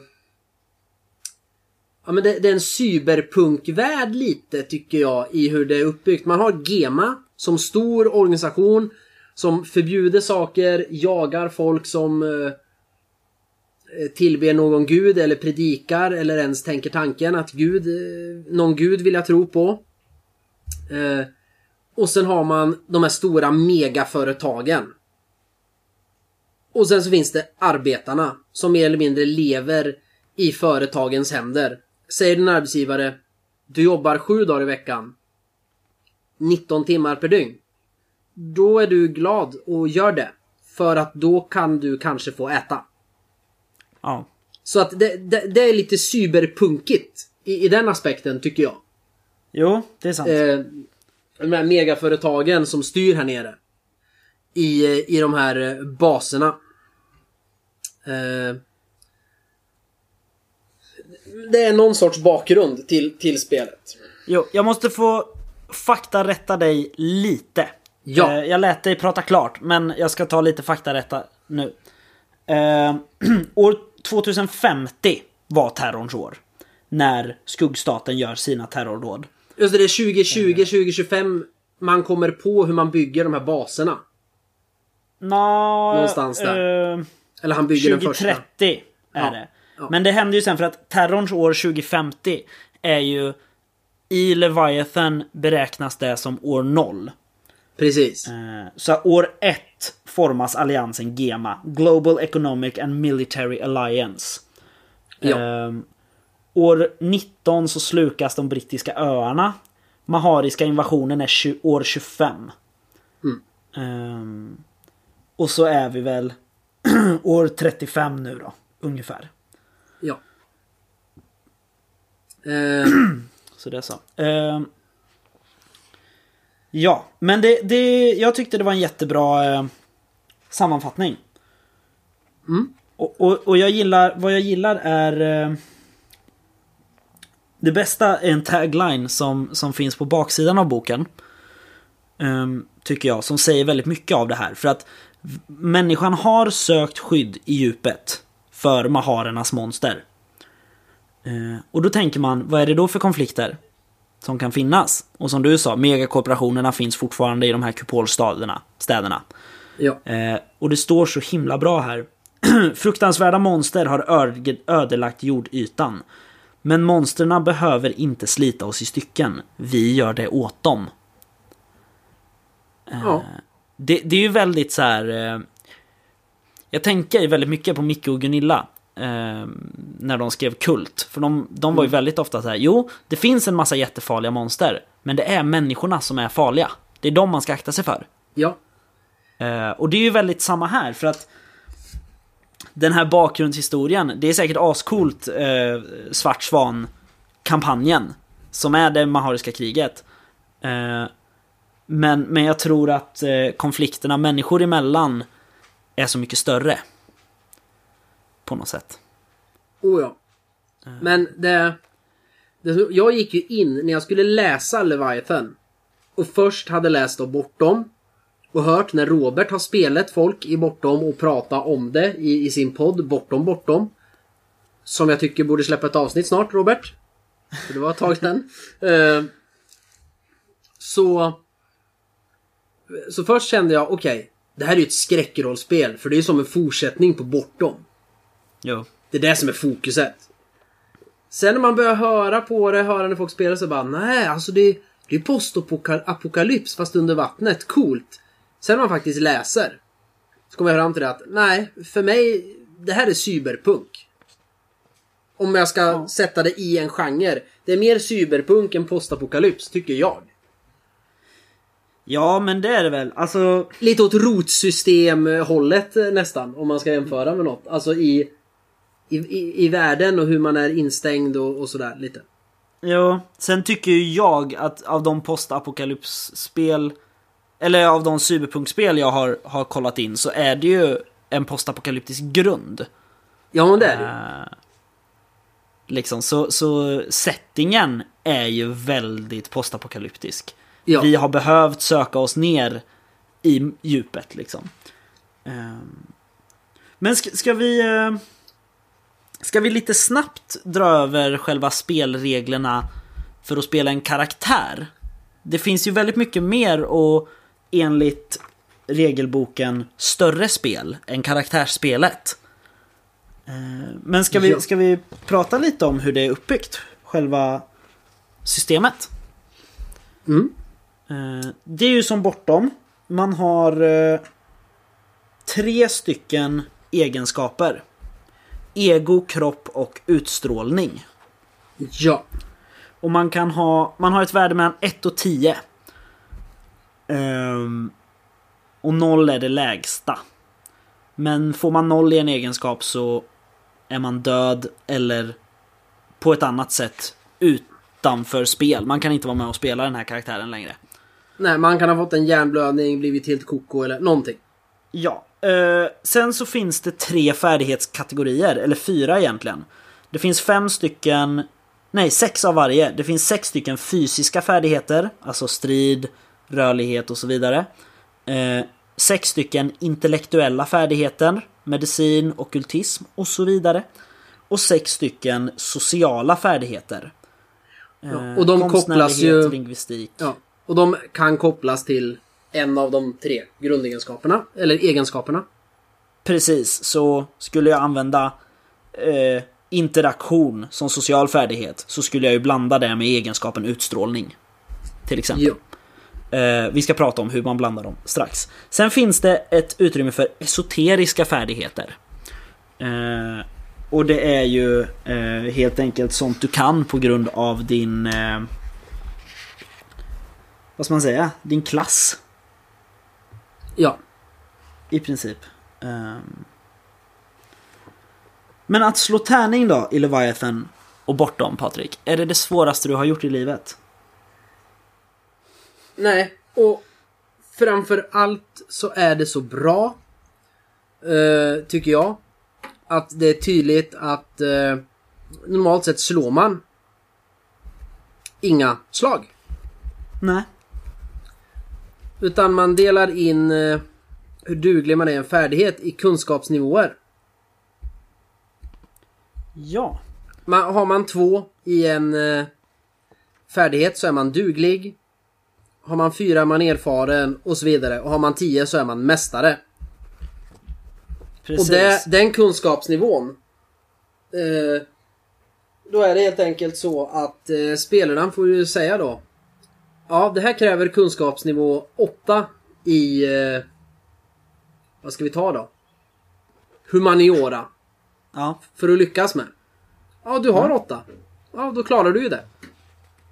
Ja men det, det är en cyberpunkvärld lite tycker jag i hur det är uppbyggt. Man har GEMA som stor organisation som förbjuder saker, jagar folk som eh, eh, tillber någon gud eller predikar eller ens tänker tanken att gud, eh, någon gud vill jag tro på. Eh, och sen har man de här stora megaföretagen. Och sen så finns det arbetarna som mer eller mindre lever i företagens händer. Säger din arbetsgivare Du jobbar sju dagar i veckan 19 timmar per dygn. Då är du glad och gör det. För att då kan du kanske få äta. Ja. Så att det, det, det är lite cyberpunkigt i, i den aspekten tycker jag. Jo, det är sant. Eh, de här megaföretagen som styr här nere. I, i de här baserna. Eh, det är någon sorts bakgrund till, till spelet. Jo, jag måste få faktarätta dig lite. Ja. Eh, jag lät dig prata klart, men jag ska ta lite faktarätta nu. Eh, [clears throat] år 2050 var terrorns år. När skuggstaten gör sina terrordåd. Just det, det är 2020, 2025 man kommer på hur man bygger de här baserna. Nå, Någonstans där. eh, Eller han bygger den första. 2030 är Ja, det. Ja. Men det händer ju sen för att terrorns år 2050 är ju... I Leviathan beräknas det som år 0. Precis. Eh, Så år 1 formas alliansen GEMA, Global Economic and Military Alliance. Ja. Ehm, år 19 så slukas de brittiska öarna. Mahariska invasionen är år 25. Mm. Ehm, och så är vi väl [clears throat] år 35 nu då, ungefär. Ja. Eh, [clears throat] Så det är så. Ehm, ja, men det, det, jag tyckte det var en jättebra eh, sammanfattning. Mm. Och, och, och jag gillar, vad jag gillar är... Eh, det bästa är en tagline som, som finns på baksidan av boken. Ehm, tycker jag, som säger väldigt mycket av det här. För att människan har sökt skydd i djupet för maharernas monster. Eh, och då tänker man, vad är det då för konflikter som kan finnas? Och som du sa, megakorporationerna finns fortfarande i de här kupolstäderna. Städerna. ja. Eh, och det står så himla bra här. [clears throat] Fruktansvärda monster har öde- ödelagt jordytan. Men monsterna behöver inte slita oss i stycken. Vi gör det åt dem. ja. Det, det är ju väldigt så här. Jag tänker väldigt mycket på Micke och Gunilla. Eh, när de skrev Kult. För de, de var ju väldigt ofta så här. Jo, det finns en massa jättefarliga monster. Men det är människorna som är farliga. Det är de man ska akta sig för. Ja. Eh, och det är ju väldigt samma här för att den här bakgrundshistorien, det är säkert ascoolt eh, Svart Svan-kampanjen som är det Mahariska kriget. Eh, men, men jag tror att eh, konflikterna människor emellan är så mycket större. På något sätt. Oh ja. Men det, det... Jag gick ju in när jag skulle läsa Leviathan. Och först hade läst då Bortom. Och hört när Robert har spelat folk i Bortom och pratat om det i, i sin podd Bortom Bortom. Som jag tycker borde släppa ett avsnitt snart, Robert. För det var ett tag sedan. [laughs] Eh, så... Så först kände jag, okej. Det här är ju ett skräckrollspel. För det är som en fortsättning på Bortom. Jo. Det är det som är fokuset. Sen när man börjar höra på det, höra när folk spelar så bara nej, alltså det, det är postapokalyps fast under vattnet. Coolt. Sen när man faktiskt läser så kommer jag fram till det att nej, för mig, det här är cyberpunk. Om jag ska Ja. sätta det i en genre. Det är mer cyberpunk än postapokalyps, tycker jag. Ja, men det är det väl. Alltså, Lite åt rotsystem-hållet eh, nästan, om man ska jämföra med något. Alltså i, i, i, världen och hur man är instängd och, och sådär lite. Jo, sen tycker ju jag att av de postapokalypsspel eller av de cyberpunkspel jag har, har kollat in så är det ju en postapokalyptisk grund. Ja, men det är det ju. Eh, liksom, så, så settingen är ju väldigt postapokalyptisk. Ja. Vi har behövt söka oss ner i djupet liksom. Ehm, Men ska, ska vi... eh, Ska vi lite snabbt dra över själva spelreglerna för att spela en karaktär? Det finns ju väldigt mycket mer och enligt regelboken större spel än karaktärsspelet. Eh, Men ska vi, ska vi prata lite om hur det är uppbyggt? Själva systemet? Mm. Eh, Det är ju som bortom. Man har eh, tre stycken egenskaper. Ego, kropp och utstrålning. Ja. Och man kan ha, man har ett värde mellan 1 och 10. Ehm, och 0 är det lägsta. Men får man 0 i en egenskap så är man död eller på ett annat sätt utanför spel. Man kan inte vara med och spela den här karaktären längre. Nej, man kan ha fått en hjärnblödning, blivit helt koko eller någonting. Ja. Eh, sen så finns det tre färdighetskategorier, eller fyra egentligen. Det finns fem stycken, nej sex av varje. Det finns sex stycken fysiska färdigheter, alltså strid, rörlighet och så vidare. Eh, sex stycken intellektuella färdigheter, medicin, ockultism och så vidare. Och sex stycken sociala färdigheter. Ja, och de kopplas konstnärlighet, ju- lingvistik. Ja. Och de kan kopplas till en av de tre grundegenskaperna. Eller egenskaperna. Precis, så skulle jag använda eh, interaktion som social färdighet så skulle jag ju blanda det med egenskapen utstrålning. Till exempel. Ja. Eh, vi ska prata om hur man blandar dem strax. Sen finns det ett utrymme för esoteriska färdigheter. Eh, och det är ju eh, helt enkelt sånt du kan på grund av din... Vad ska man säga? Din klass. Ja. I princip. Ehm. Men att slå tärning då i Leviathan och bortom Patrik, är det det svåraste du har gjort i livet? Nej, och framför allt så är det så bra. eh, tycker jag. Att det är tydligt att eh, normalt sett slår man inga slag. Nej. Utan man delar in eh, hur duglig man är i en färdighet i kunskapsnivåer. Ja. Man, har man två i en eh, färdighet så är man duglig. Har man fyra är man erfaren och så vidare. Och har man tio så är man mästare. Precis. Och det, den kunskapsnivån. Eh, då är det helt enkelt så att eh, spelaren får ju säga då. Ja, det här kräver kunskapsnivå 8 i... Eh, vad ska vi ta då? Humaniora. Ja, För att lyckas med. Ja, du har 8. Ja, då klarar du ju det.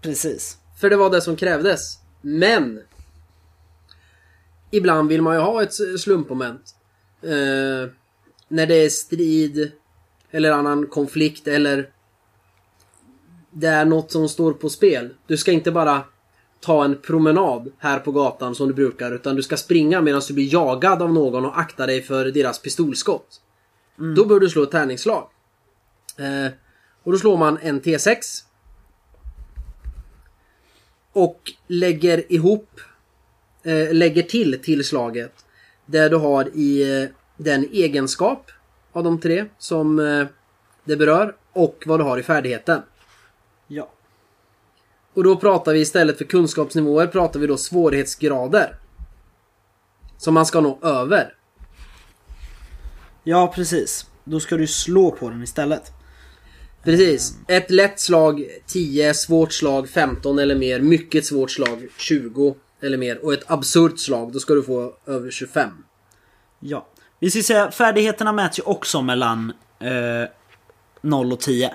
precis. För det var det som krävdes. Men! Ibland vill man ju ha ett slumpmoment. Eh, när det är strid eller annan konflikt eller det är något som står på spel. Du ska inte bara ta en promenad här på gatan som du brukar utan du ska springa medan du blir jagad av någon och akta dig för deras pistolskott. Då bör du slå ett tärningsslag. Eh, och då slår man en T6 och lägger ihop, eh, lägger till tillslaget där du har i eh, den egenskap av de tre som eh, det berör och vad du har i färdigheten. Ja. Och då pratar vi istället för kunskapsnivåer pratar vi då svårighetsgrader. Som man ska nå över. Ja, precis. Då ska du slå på den istället. Precis. Ett lätt slag 10, svårt slag 15 eller mer, mycket svårt slag 20 eller mer och ett absurt slag då ska du få över 25. Ja. Vi ska säga, färdigheterna mäts ju också mellan eh, 0 och 10.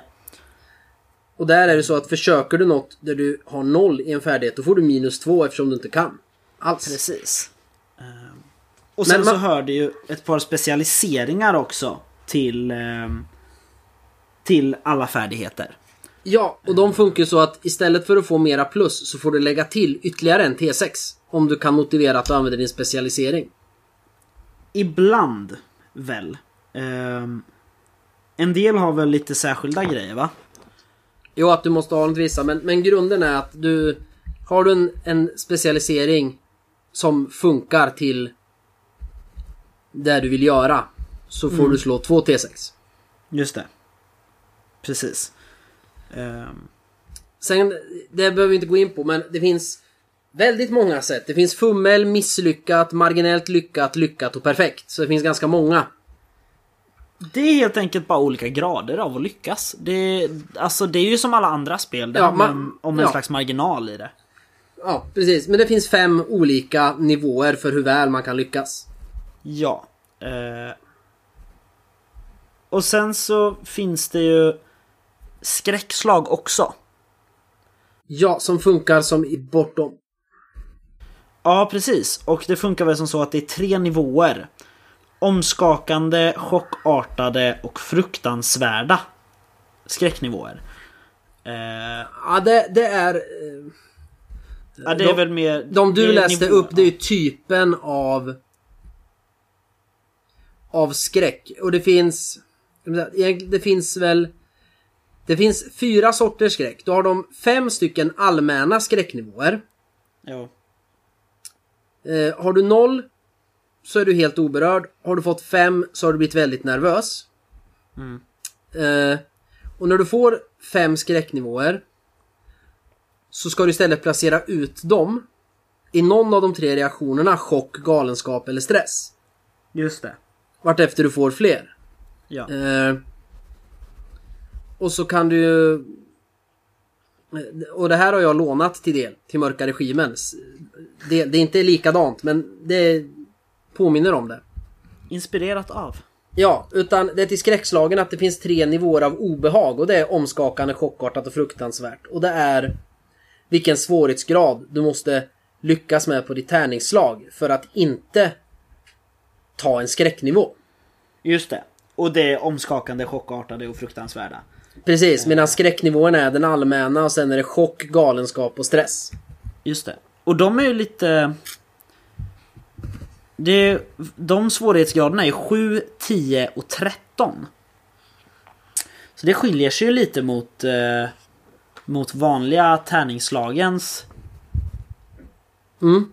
Och där är det så att försöker du något där du har noll i en färdighet då får du minus 2 eftersom du inte kan. Alls. Precis. Eh, och sen Men man- så hör det ju ett par specialiseringar också till, eh, till alla färdigheter. Ja, och de funkar ju så att istället för att få mera plus så får du lägga till ytterligare en T6. Om du kan motivera att du använder din specialisering. Ibland väl. Ehm, en del har väl lite särskilda grejer va? Jo, att du måste ha något vissa, men, men grunden är att du... Har du en, en specialisering som funkar till det du vill göra så får du slå två T6. Just det. Precis. Ehm, Sen, det behöver vi inte gå in på, men det finns väldigt många sätt. Det finns fummel, misslyckat, marginellt lyckat, lyckat och perfekt. Så det finns ganska många. Det är helt enkelt bara olika grader av att lyckas. Det, alltså, det är ju som alla andra spel. Det Ja, handlar man- om- om en ja. slags marginal i det. Ja, precis. Men det finns fem olika nivåer för hur väl man kan lyckas. Ja. Eh, och sen så finns det ju skräckslag också. Ja, som funkar som i bortom. Ja, precis. Och det funkar väl som så att det är tre nivåer. Omskakande, chockartade och fruktansvärda skräcknivåer. Eh, Ja, det, det är... eh, ja, det är de, väl mer... De du läste nivåer, upp, det är ju typen av... Av skräck. Och det finns... Det finns väl... Det finns fyra sorters skräck. Då har de fem stycken allmänna skräcknivåer. Ja. Eh, har du noll så är du helt oberörd. Har du fått fem så har du blivit väldigt nervös. Mm. Eh, och när du får fem skräcknivåer så ska du istället placera ut dem i någon av de tre reaktionerna chock, galenskap eller stress. Just det. Vartefter du får fler. Ja. Eh, och så kan du ju... Och det här har jag lånat till del, till Mörka Regimens. Det, det är inte likadant, men det påminner om det. Inspirerat av. Ja, utan det är till skräckslagen att det finns tre nivåer av obehag och det är omskakande, chockartat och fruktansvärt. Och det är vilken svårighetsgrad du måste lyckas med på ditt tärningsslag för att inte ta en skräcknivå. Just det. Och det är omskakande, chockartade och fruktansvärda. Precis, medan skräcknivån är den allmänna och sen är det chock, galenskap och stress. Just det. Och de är ju lite... Det, de svårighetsgraderna är 7, 10 och 13. Så det skiljer sig ju lite mot, eh, mot vanliga tärningsslagens Mm.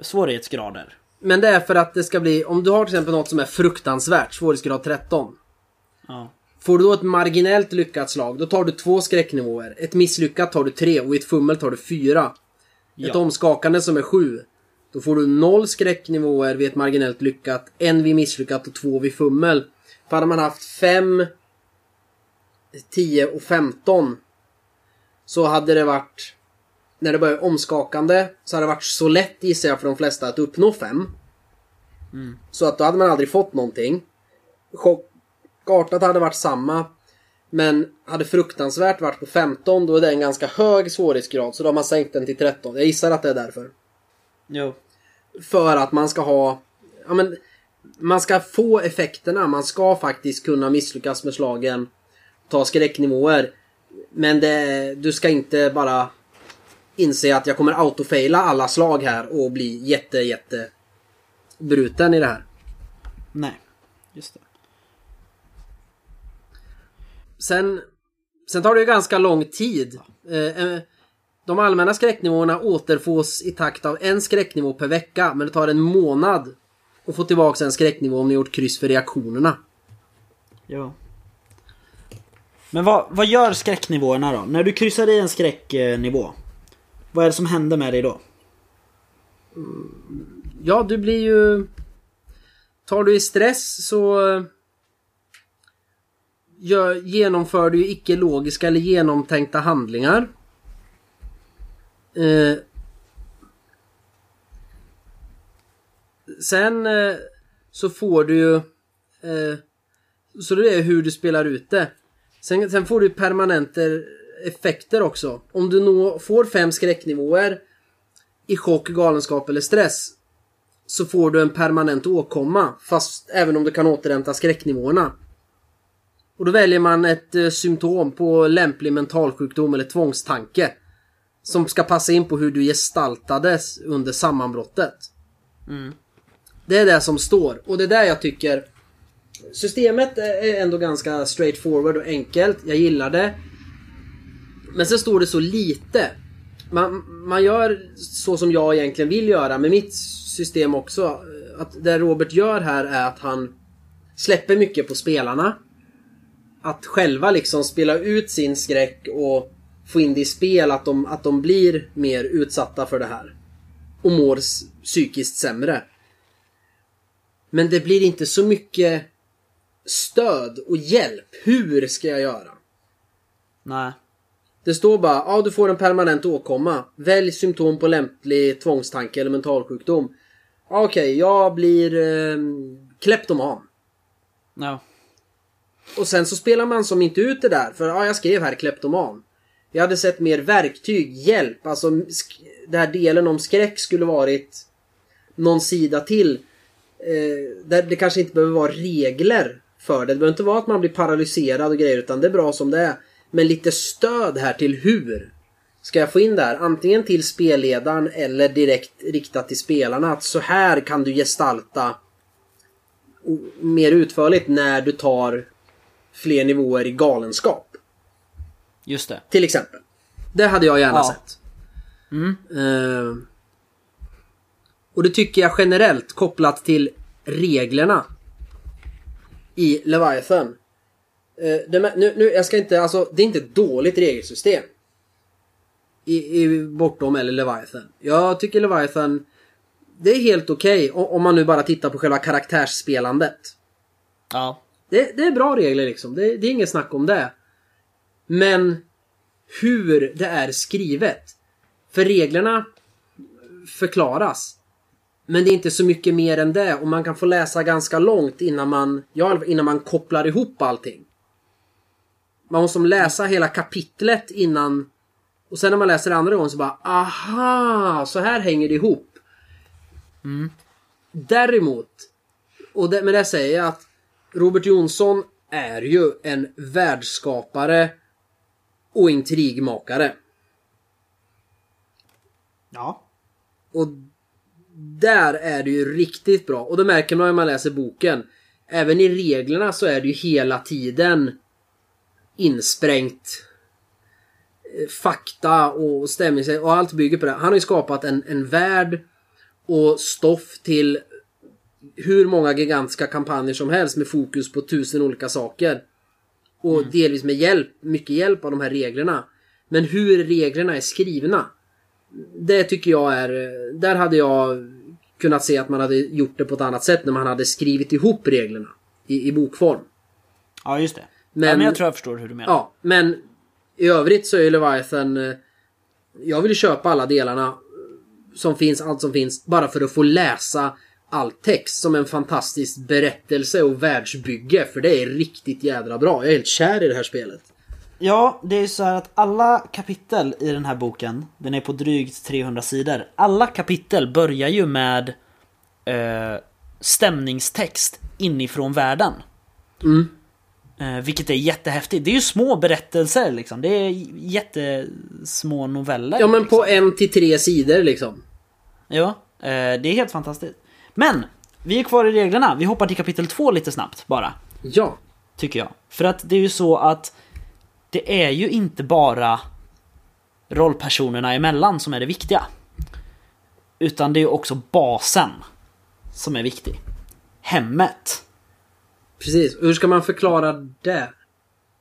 svårighetsgrader. Men det är för att det ska bli, om du har till exempel något som är fruktansvärt, svårighetsgrad 13. Ja. Får du då ett marginellt lyckat slag, då tar du två skräcknivåer. Ett misslyckat tar du tre och i ett fummel tar du fyra. Ett Ja. omskakande som är sju. Då får du noll skräcknivåer vid ett marginellt lyckat, en vid misslyckat och två vid fummel. För hade man haft fem, 10 och 15 så hade det varit när det börjar omskakande så hade det varit så lätt gissar jag för de flesta att uppnå 5. Så att då hade man aldrig fått någonting. Chockartat hade varit samma. Men hade fruktansvärt varit på 15 då är det en ganska hög svårighetsgrad så då har man sänkt den till 13. Jag gissar att det är därför. Jo. För att man ska ha... Ja men... Man ska få effekterna. Man ska faktiskt kunna misslyckas med slagen. Ta skräcknivåer. Men det, du ska inte bara inse att jag kommer autofaila alla slag här och bli jätte, jätte bruten i det här. Nej. Just det. Sen, sen tar det ju ganska lång tid. Eh, eh, De allmänna skräcknivåerna återfås i takt av en skräcknivå per vecka, men det tar en månad att få tillbaka en skräcknivå om ni gjort kryss för reaktionerna. Jo. Men vad, vad gör skräcknivåerna då? När du kryssar i en skräcknivå. Vad är det som händer med dig då? Ja, du blir ju... Tar du i stress så... gör, genomför du ju icke-logiska eller genomtänkta handlingar. Eh, sen eh, så får du ju... Eh, så det är hur du spelar ut det. Sen, sen får du permanenta effekter också. Om du nå, får fem skräcknivåer i chock, galenskap eller stress så får du en permanent åkomma fast även om du kan återhämta skräcknivåerna. Och då väljer man ett eh, symptom på lämplig mentalsjukdom eller tvångstanke. Som ska passa in på hur du gestaltades under sammanbrottet. Det är det som står och det är där jag tycker Systemet är ändå ganska straightforward och enkelt. Jag gillar det. Men sen står det så lite. Man, man gör så som jag egentligen vill göra med mitt system också. Att det Robert gör här är att han släpper mycket på spelarna. Att själva liksom spela ut sin skräck och få in det i spel att de, att de blir mer utsatta för det här. Och mår psykiskt sämre. Men det blir inte så mycket stöd och hjälp. Hur ska jag göra? Nej. Det står bara, ja du får en permanent åkomma. Välj symptom på lämplig tvångstanke eller mentalsjukdom. Okej, jag blir eh, kleptoman. Ja. Och sen så spelar man som inte ut det där, för ja, jag skrev här kleptoman. Jag hade sett mer verktyg, hjälp, alltså den här delen om skräck skulle varit någon sida till. Eh, där det kanske inte behöver vara regler för det. Det behöver inte vara att man blir paralyserad och grejer, utan det är bra som det är. Men lite stöd här till hur ska jag få in det här? Antingen till spelledaren eller direkt riktat till spelarna. Att så här kan du gestalta mer utförligt när du tar fler nivåer i galenskap. Just det. Till exempel. Det hade jag gärna Ja. sett. Eh, och det tycker jag generellt kopplat till reglerna i Leviathan. Eh, det, nu, nu, jag ska inte, alltså, det är inte ett dåligt regelsystem. I, i Bortom eller Leviathan. Jag tycker Leviathan det är helt okej o- om man nu bara tittar på själva karaktärsspelandet. Ja. Det, det är bra regler liksom. Det, det är inget snack om det. Men hur det är skrivet. För reglerna förklaras. Men det är inte så mycket mer än det och man kan få läsa ganska långt innan man, ja, innan man kopplar ihop allting. Man måste läsa hela kapitlet innan och sen när man läser det andra gången så bara aha, så här hänger det ihop. Däremot, och det, med det säger jag att Robert Jonsson är ju en världsskapare och intrigmakare. Ja. Och där är det ju riktigt bra. Och det märker man när man läser boken. Även i reglerna så är det ju hela tiden insprängt eh, fakta och stämning och allt bygger på det. Han har ju skapat en, en värld och stoff till hur många gigantiska kampanjer som helst med fokus på tusen olika saker. Och delvis med hjälp, mycket hjälp av de här reglerna. Men hur reglerna är skrivna. Det tycker jag är... Där hade jag kunnat se att man hade gjort det på ett annat sätt när man hade skrivit ihop reglerna. I, i bokform. Ja, just det. Men- ja, men jag tror jag förstår hur du menar. Ja, men i övrigt så är Leviathan... eh, Jag vill ju köpa alla delarna eh, som finns, allt som finns, bara för att få läsa all text som en fantastisk berättelse och världsbygge. För det är riktigt jädra bra. Jag är helt kär i det här spelet. Ja, det är så här att alla kapitel i den här boken, den är på drygt 300 sidor. Alla kapitel börjar ju med eh, stämningstext inifrån världen. Mm. Eh, vilket är jättehäftigt. Det är ju små berättelser liksom. Det är jättesmå noveller. Ja men liksom. på en till tre sidor liksom. Ja, eh, det är helt fantastiskt. Men, vi är kvar i reglerna. Vi hoppar till kapitel 2 lite snabbt bara. Ja. Tycker jag. För att det är ju så att det är ju inte bara rollpersonerna emellan som är det viktiga. Utan det är ju också basen som är viktig. Hemmet. Precis. Hur ska man förklara det?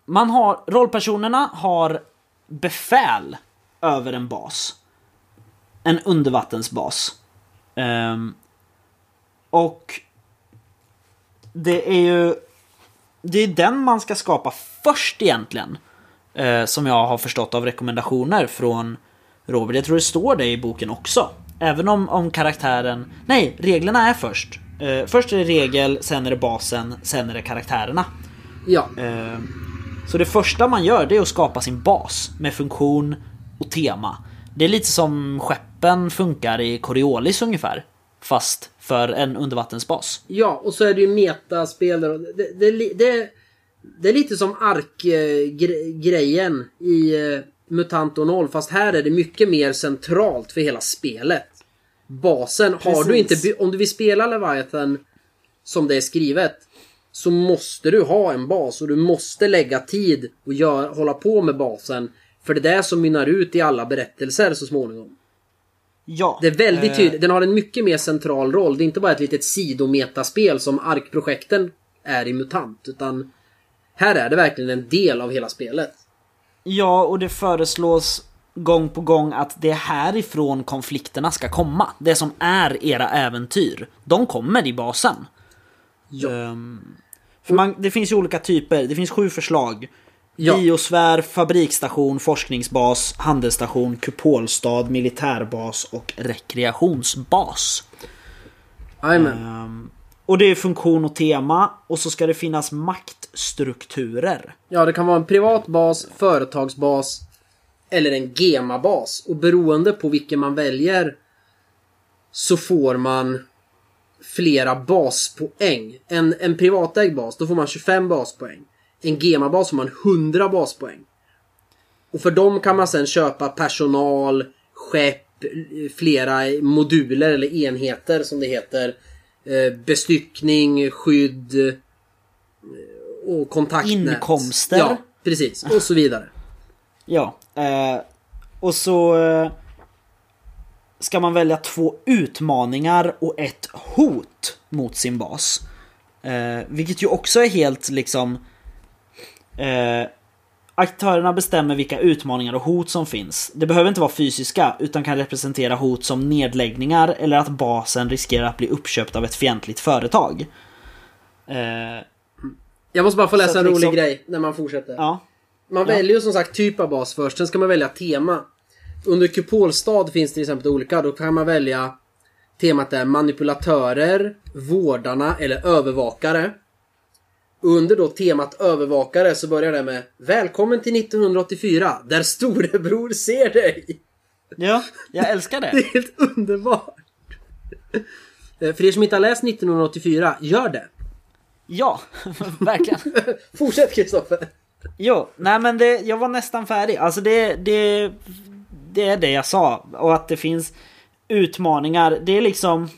Man har, rollpersonerna har befäl över en bas. En undervattensbas. Ehm, och det är ju det är den man ska skapa först egentligen. Eh, som jag har förstått av rekommendationer från Robert. Jag tror det står det i boken också. Även om, om karaktären... Nej, reglerna är först. Eh, först är det regel, sen är det basen, sen är det karaktärerna. Ja. Eh, så det första man gör det är att skapa sin bas med funktion och tema. Det är lite som skeppen funkar i Coriolis ungefär. Fast för en undervattensbas. Ja, och så är det ju metaspel. Det, det, det, det, det är lite som ark-grejen i eh, Mutant och Noll. Fast här är det mycket mer centralt för hela spelet. Basen, har du inte... Precis. Om du vill spela Leviathan som det är skrivet. Så måste du ha en bas och du måste lägga tid och gör, hålla på med basen. För det är det som mynnar ut i alla berättelser så småningom. Ja. Det är väldigt eh, tydligt. Den har en mycket mer central roll. Det är inte bara ett litet sidometaspel som arkprojekten är i MUTANT. Utan här är det verkligen en del av hela spelet. Ja, och det föreslås gång på gång att det är härifrån konflikterna ska komma. Det som är era äventyr. De kommer i basen. Ja. Ehm, för man, det finns ju olika typer. Det finns sju förslag. Ja. Biosfär, fabriksstation, forskningsbas, handelsstation, kupolstad, militärbas och rekreationsbas. Jajamän. Ehm, och det är funktion och tema. Och så ska det finnas maktstrukturer. Ja, det kan vara en privat bas, företagsbas eller en GEMA-bas. Och beroende på vilken man väljer så får man flera baspoäng. En, en privatägd bas, då får man 25 baspoäng. En GEMA-bas får man 100 baspoäng. Och för dem kan man sen köpa personal, skepp, flera moduler eller enheter som det heter. Eh, Bestyckning, skydd eh, och kontaktnät. Inkomster. Ja, precis. Och så vidare. Ja, eh, och så ska man välja två utmaningar och ett hot mot sin bas. Vilket ju också är helt liksom... Eh, aktörerna bestämmer vilka utmaningar och hot som finns. Det behöver inte vara fysiska utan kan representera hot som nedläggningar eller att basen riskerar att bli uppköpt av ett fientligt företag. Eh, Jag måste bara få läsa en rolig liksom- grej när man fortsätter. ja, Man Ja. väljer ju som sagt typ av bas först, sen ska man välja tema. Under Kupolstad finns till exempel olika, då kan man välja Temat är manipulatörer, vårdarna eller övervakare. Under då temat övervakare så börjar det med Välkommen till 1984, där storebror ser dig! ja, jag älskar Det [laughs] det. är helt underbart! Eh, För er som inte har läst 1984, gör det! Ja, [laughs] verkligen. [laughs] Fortsätt Kristoffer! Jo, nej men det, jag var nästan färdig. Alltså det, det, det är det jag sa. Och att det finns utmaningar. Det är liksom...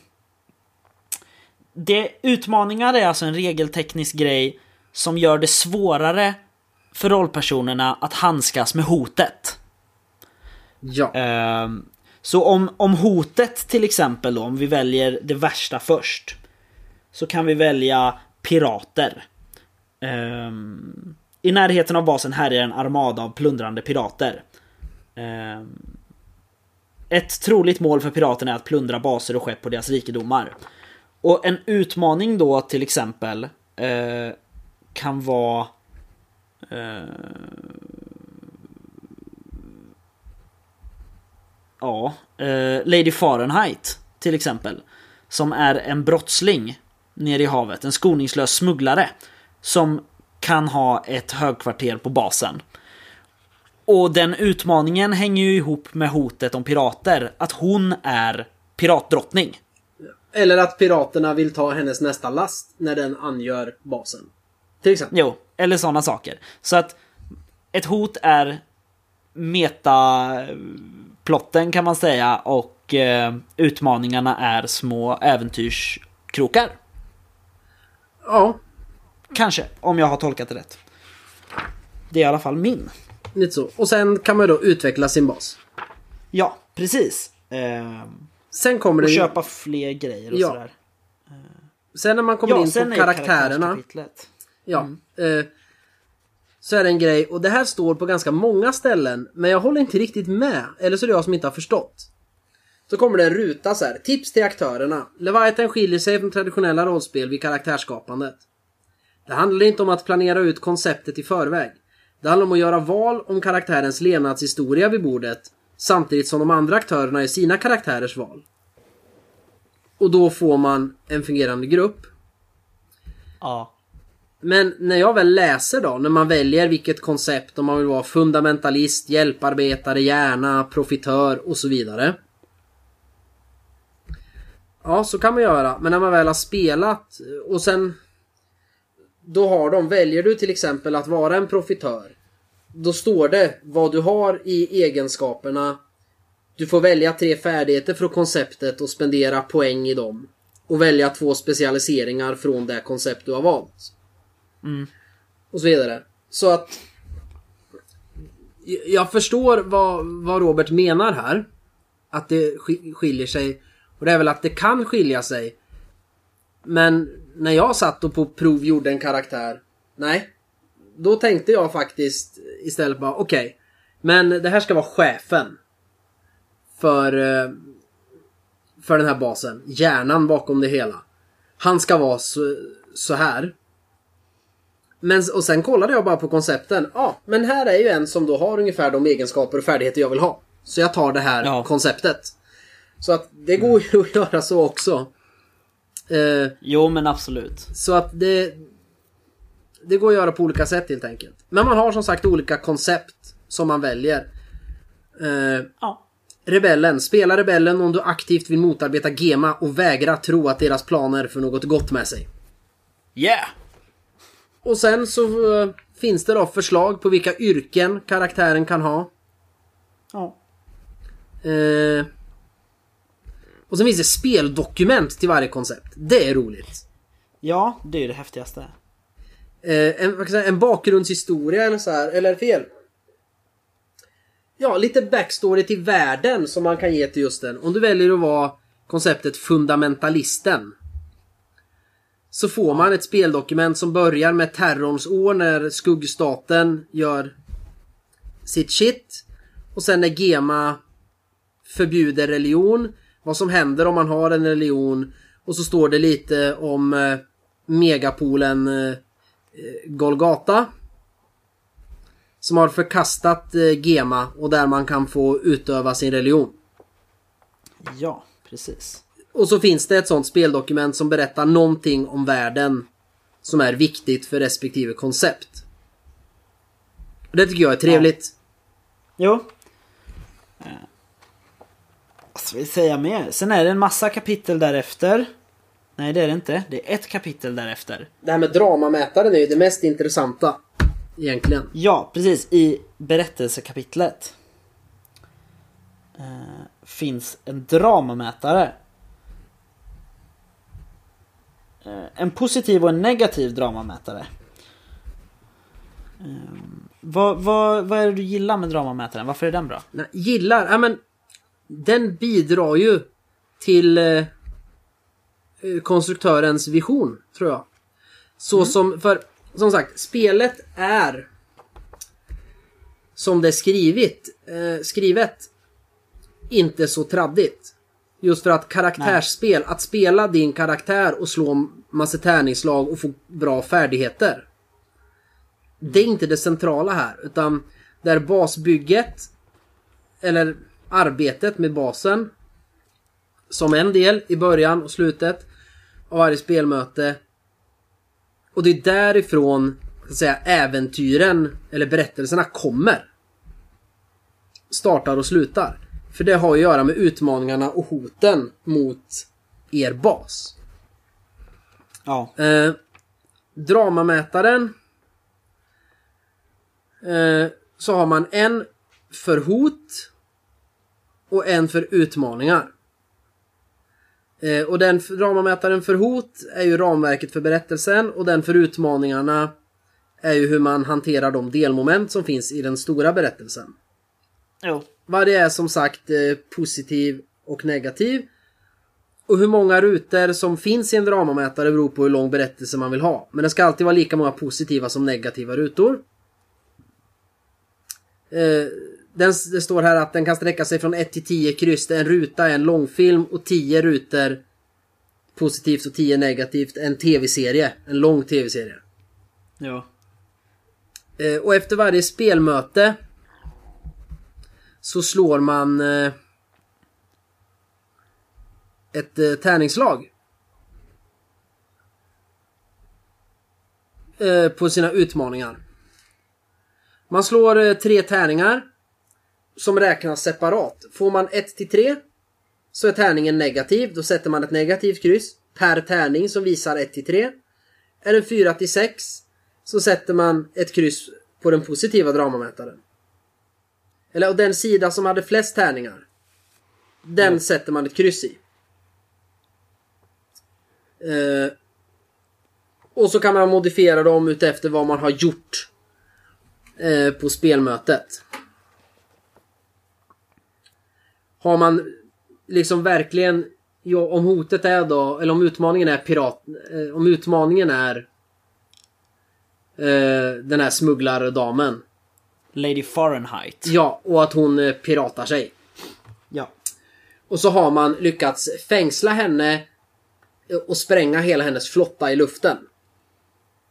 Det, utmaningar är alltså en regelteknisk grej som gör det svårare för rollpersonerna att handskas med hotet. Ja. Ehm, så om, om hotet till exempel då, om vi väljer det värsta först. Så kan vi välja pirater. Ehm, I närheten av basen här är en armada av plundrande pirater. Ehm, ett troligt mål för piraterna är att plundra baser och skepp på deras rikedomar. Och en utmaning då till exempel eh, kan vara eh, Ja, eh, Lady Fahrenheit till exempel. Som är en brottsling nere i havet, en skoningslös smugglare. Som kan ha ett högkvarter på basen. Och den utmaningen hänger ju ihop med hotet om pirater. Att hon är piratdrottning. Eller att piraterna vill ta hennes nästa last när den angör basen. Till exempel. Jo, eller sådana saker. Så att ett hot är metaplotten kan man säga och eh, utmaningarna är små äventyrskrokar. Ja, Kanske, om jag har tolkat det rätt. Det är i alla fall min. lite så. Och sen kan man då utveckla sin bas. Ja, precis. Eh, Sen kommer det och ju... köpa fler grejer och Ja. sådär. Sen när man kommer Ja, in på är karaktärerna. Ja. Eh, så är det en grej, och det här står på ganska många ställen, men jag håller inte riktigt med. Eller så är det jag som inte har förstått. Så kommer det en ruta så här. Tips till aktörerna. Leviathan skiljer sig från traditionella rollspel vid karaktärsskapandet. Det handlar inte om att planera ut konceptet i förväg. Det handlar om att göra val om karaktärens levnadshistoria vid bordet samtidigt som de andra aktörerna är sina karaktärers val. Och då får man en fungerande grupp. Ja. Men när jag väl läser då, när man väljer vilket koncept, om man vill vara fundamentalist, hjälparbetare, hjärna, profitör och så vidare. Ja, så kan man göra. Men när man väl har spelat och sen... Då har de, väljer du till exempel att vara en profitör. Då står det vad du har i egenskaperna. Du får välja tre färdigheter från konceptet och spendera poäng i dem. Och välja två specialiseringar från det koncept du har valt. Och så vidare. Så att... Jag förstår vad, vad Robert menar här. Att det sk- skiljer sig. Och det är väl att det kan skilja sig. Men när jag satt och på prov gjorde en karaktär. Nej. Då tänkte jag faktiskt istället bara okej. men det här ska vara chefen. För... eh, För den här basen. Hjärnan bakom det hela. Han ska vara så, så här. Men, och sen kollade jag bara på koncepten. Ja, men här är ju en som då har ungefär de egenskaper och färdigheter jag vill ha. Så jag tar det här Ja. konceptet. Så att det går ju [laughs] att göra så också. Eh, Jo men absolut. så att det... Det går att göra på olika sätt helt enkelt. Men man har som sagt olika koncept som man väljer. Eh, Ja. rebellen. Spela rebellen om du aktivt vill motarbeta Gema och vägra tro att deras planer för något gott med sig. Yeah! Och sen så eh, finns det då förslag på vilka yrken karaktären kan ha. Ja. Eh, och sen finns det speldokument till varje koncept. Det är roligt. Ja, det är ju det häftigaste. Eh, en, en bakgrundshistoria eller så här, eller fel? Ja, lite backstory till världen som man kan ge till just den. Om du väljer att vara konceptet fundamentalisten. Så får man ett speldokument som börjar med terrorns år när skuggstaten gör sitt shit. Och sen när Gema förbjuder religion. Vad som händer om man har en religion. Och så står det lite om eh, megapolen eh, Golgata. Som har förkastat eh, Gema och där man kan få utöva sin religion. Ja, precis. Och så finns det ett sånt speldokument som berättar någonting om världen som är viktigt för respektive koncept. Det tycker jag är trevligt. Jo. Eh, Vad ska vi säga mer? Sen är det en massa kapitel därefter. Nej, det är det inte. Det är ett kapitel därefter. Det här med dramamätaren är ju det mest intressanta. Egentligen. Ja, precis. I berättelsekapitlet eh, finns en dramamätare. Eh, en positiv och en negativ dramamätare. Eh, vad, vad, vad är det du gillar med dramamätaren? Varför är den bra? Nej, gillar, ja men den bidrar ju till eh, konstruktörens vision, tror jag. Så som, för som sagt, spelet är som det är skrivit, eh, skrivet inte så traddigt. Just för att karaktärsspel, att spela din karaktär och slå massa tärningsslag och få bra färdigheter. Det är inte det centrala här, utan det är basbygget eller arbetet med basen som en del i början och slutet av varje spelmöte. Och det är därifrån så att säga, äventyren eller berättelserna kommer. Startar och slutar. För det har att göra med utmaningarna och hoten mot er bas. Ja. Eh, dramamätaren. Eh, så har man en för hot och en för utmaningar. Eh, och den för- dramamätaren för hot är ju ramverket för berättelsen och den för utmaningarna är ju hur man hanterar de delmoment som finns i den stora berättelsen. Jo. Varje är som sagt eh, positiv och negativ. Och hur många rutor som finns i en dramamätare beror på hur lång berättelse man vill ha. Men det ska alltid vara lika många positiva som negativa rutor. Eh, den, det står här att den kan sträcka sig från 1 till 10 kryss. En ruta är en långfilm och 10 rutor positivt och 10 negativt. En tv-serie. En lång tv-serie. Ja. Eh, och efter varje spelmöte så slår man eh, ett eh, tärningslag. På sina utmaningar. Man slår tre tärningar som räknas separat. Får man 1 till 3 så är tärningen negativ. Då sätter man ett negativt kryss per tärning som visar 1 till 3. Är den 4 till 6 så sätter man ett kryss på den positiva dramamätaren. Eller och den sida som hade flest tärningar. Den sätter man ett kryss i. Eh, och så kan man modifiera dem utefter vad man har gjort eh, på spelmötet. Har man liksom verkligen Ja, om hotet är då, eller om utmaningen är pirat... Eh, om utmaningen är eh, den här smugglardamen. Lady Fahrenheit. Ja, och att hon eh, piratar sig. Ja. Och så har man lyckats fängsla henne eh, och spränga hela hennes flotta i luften.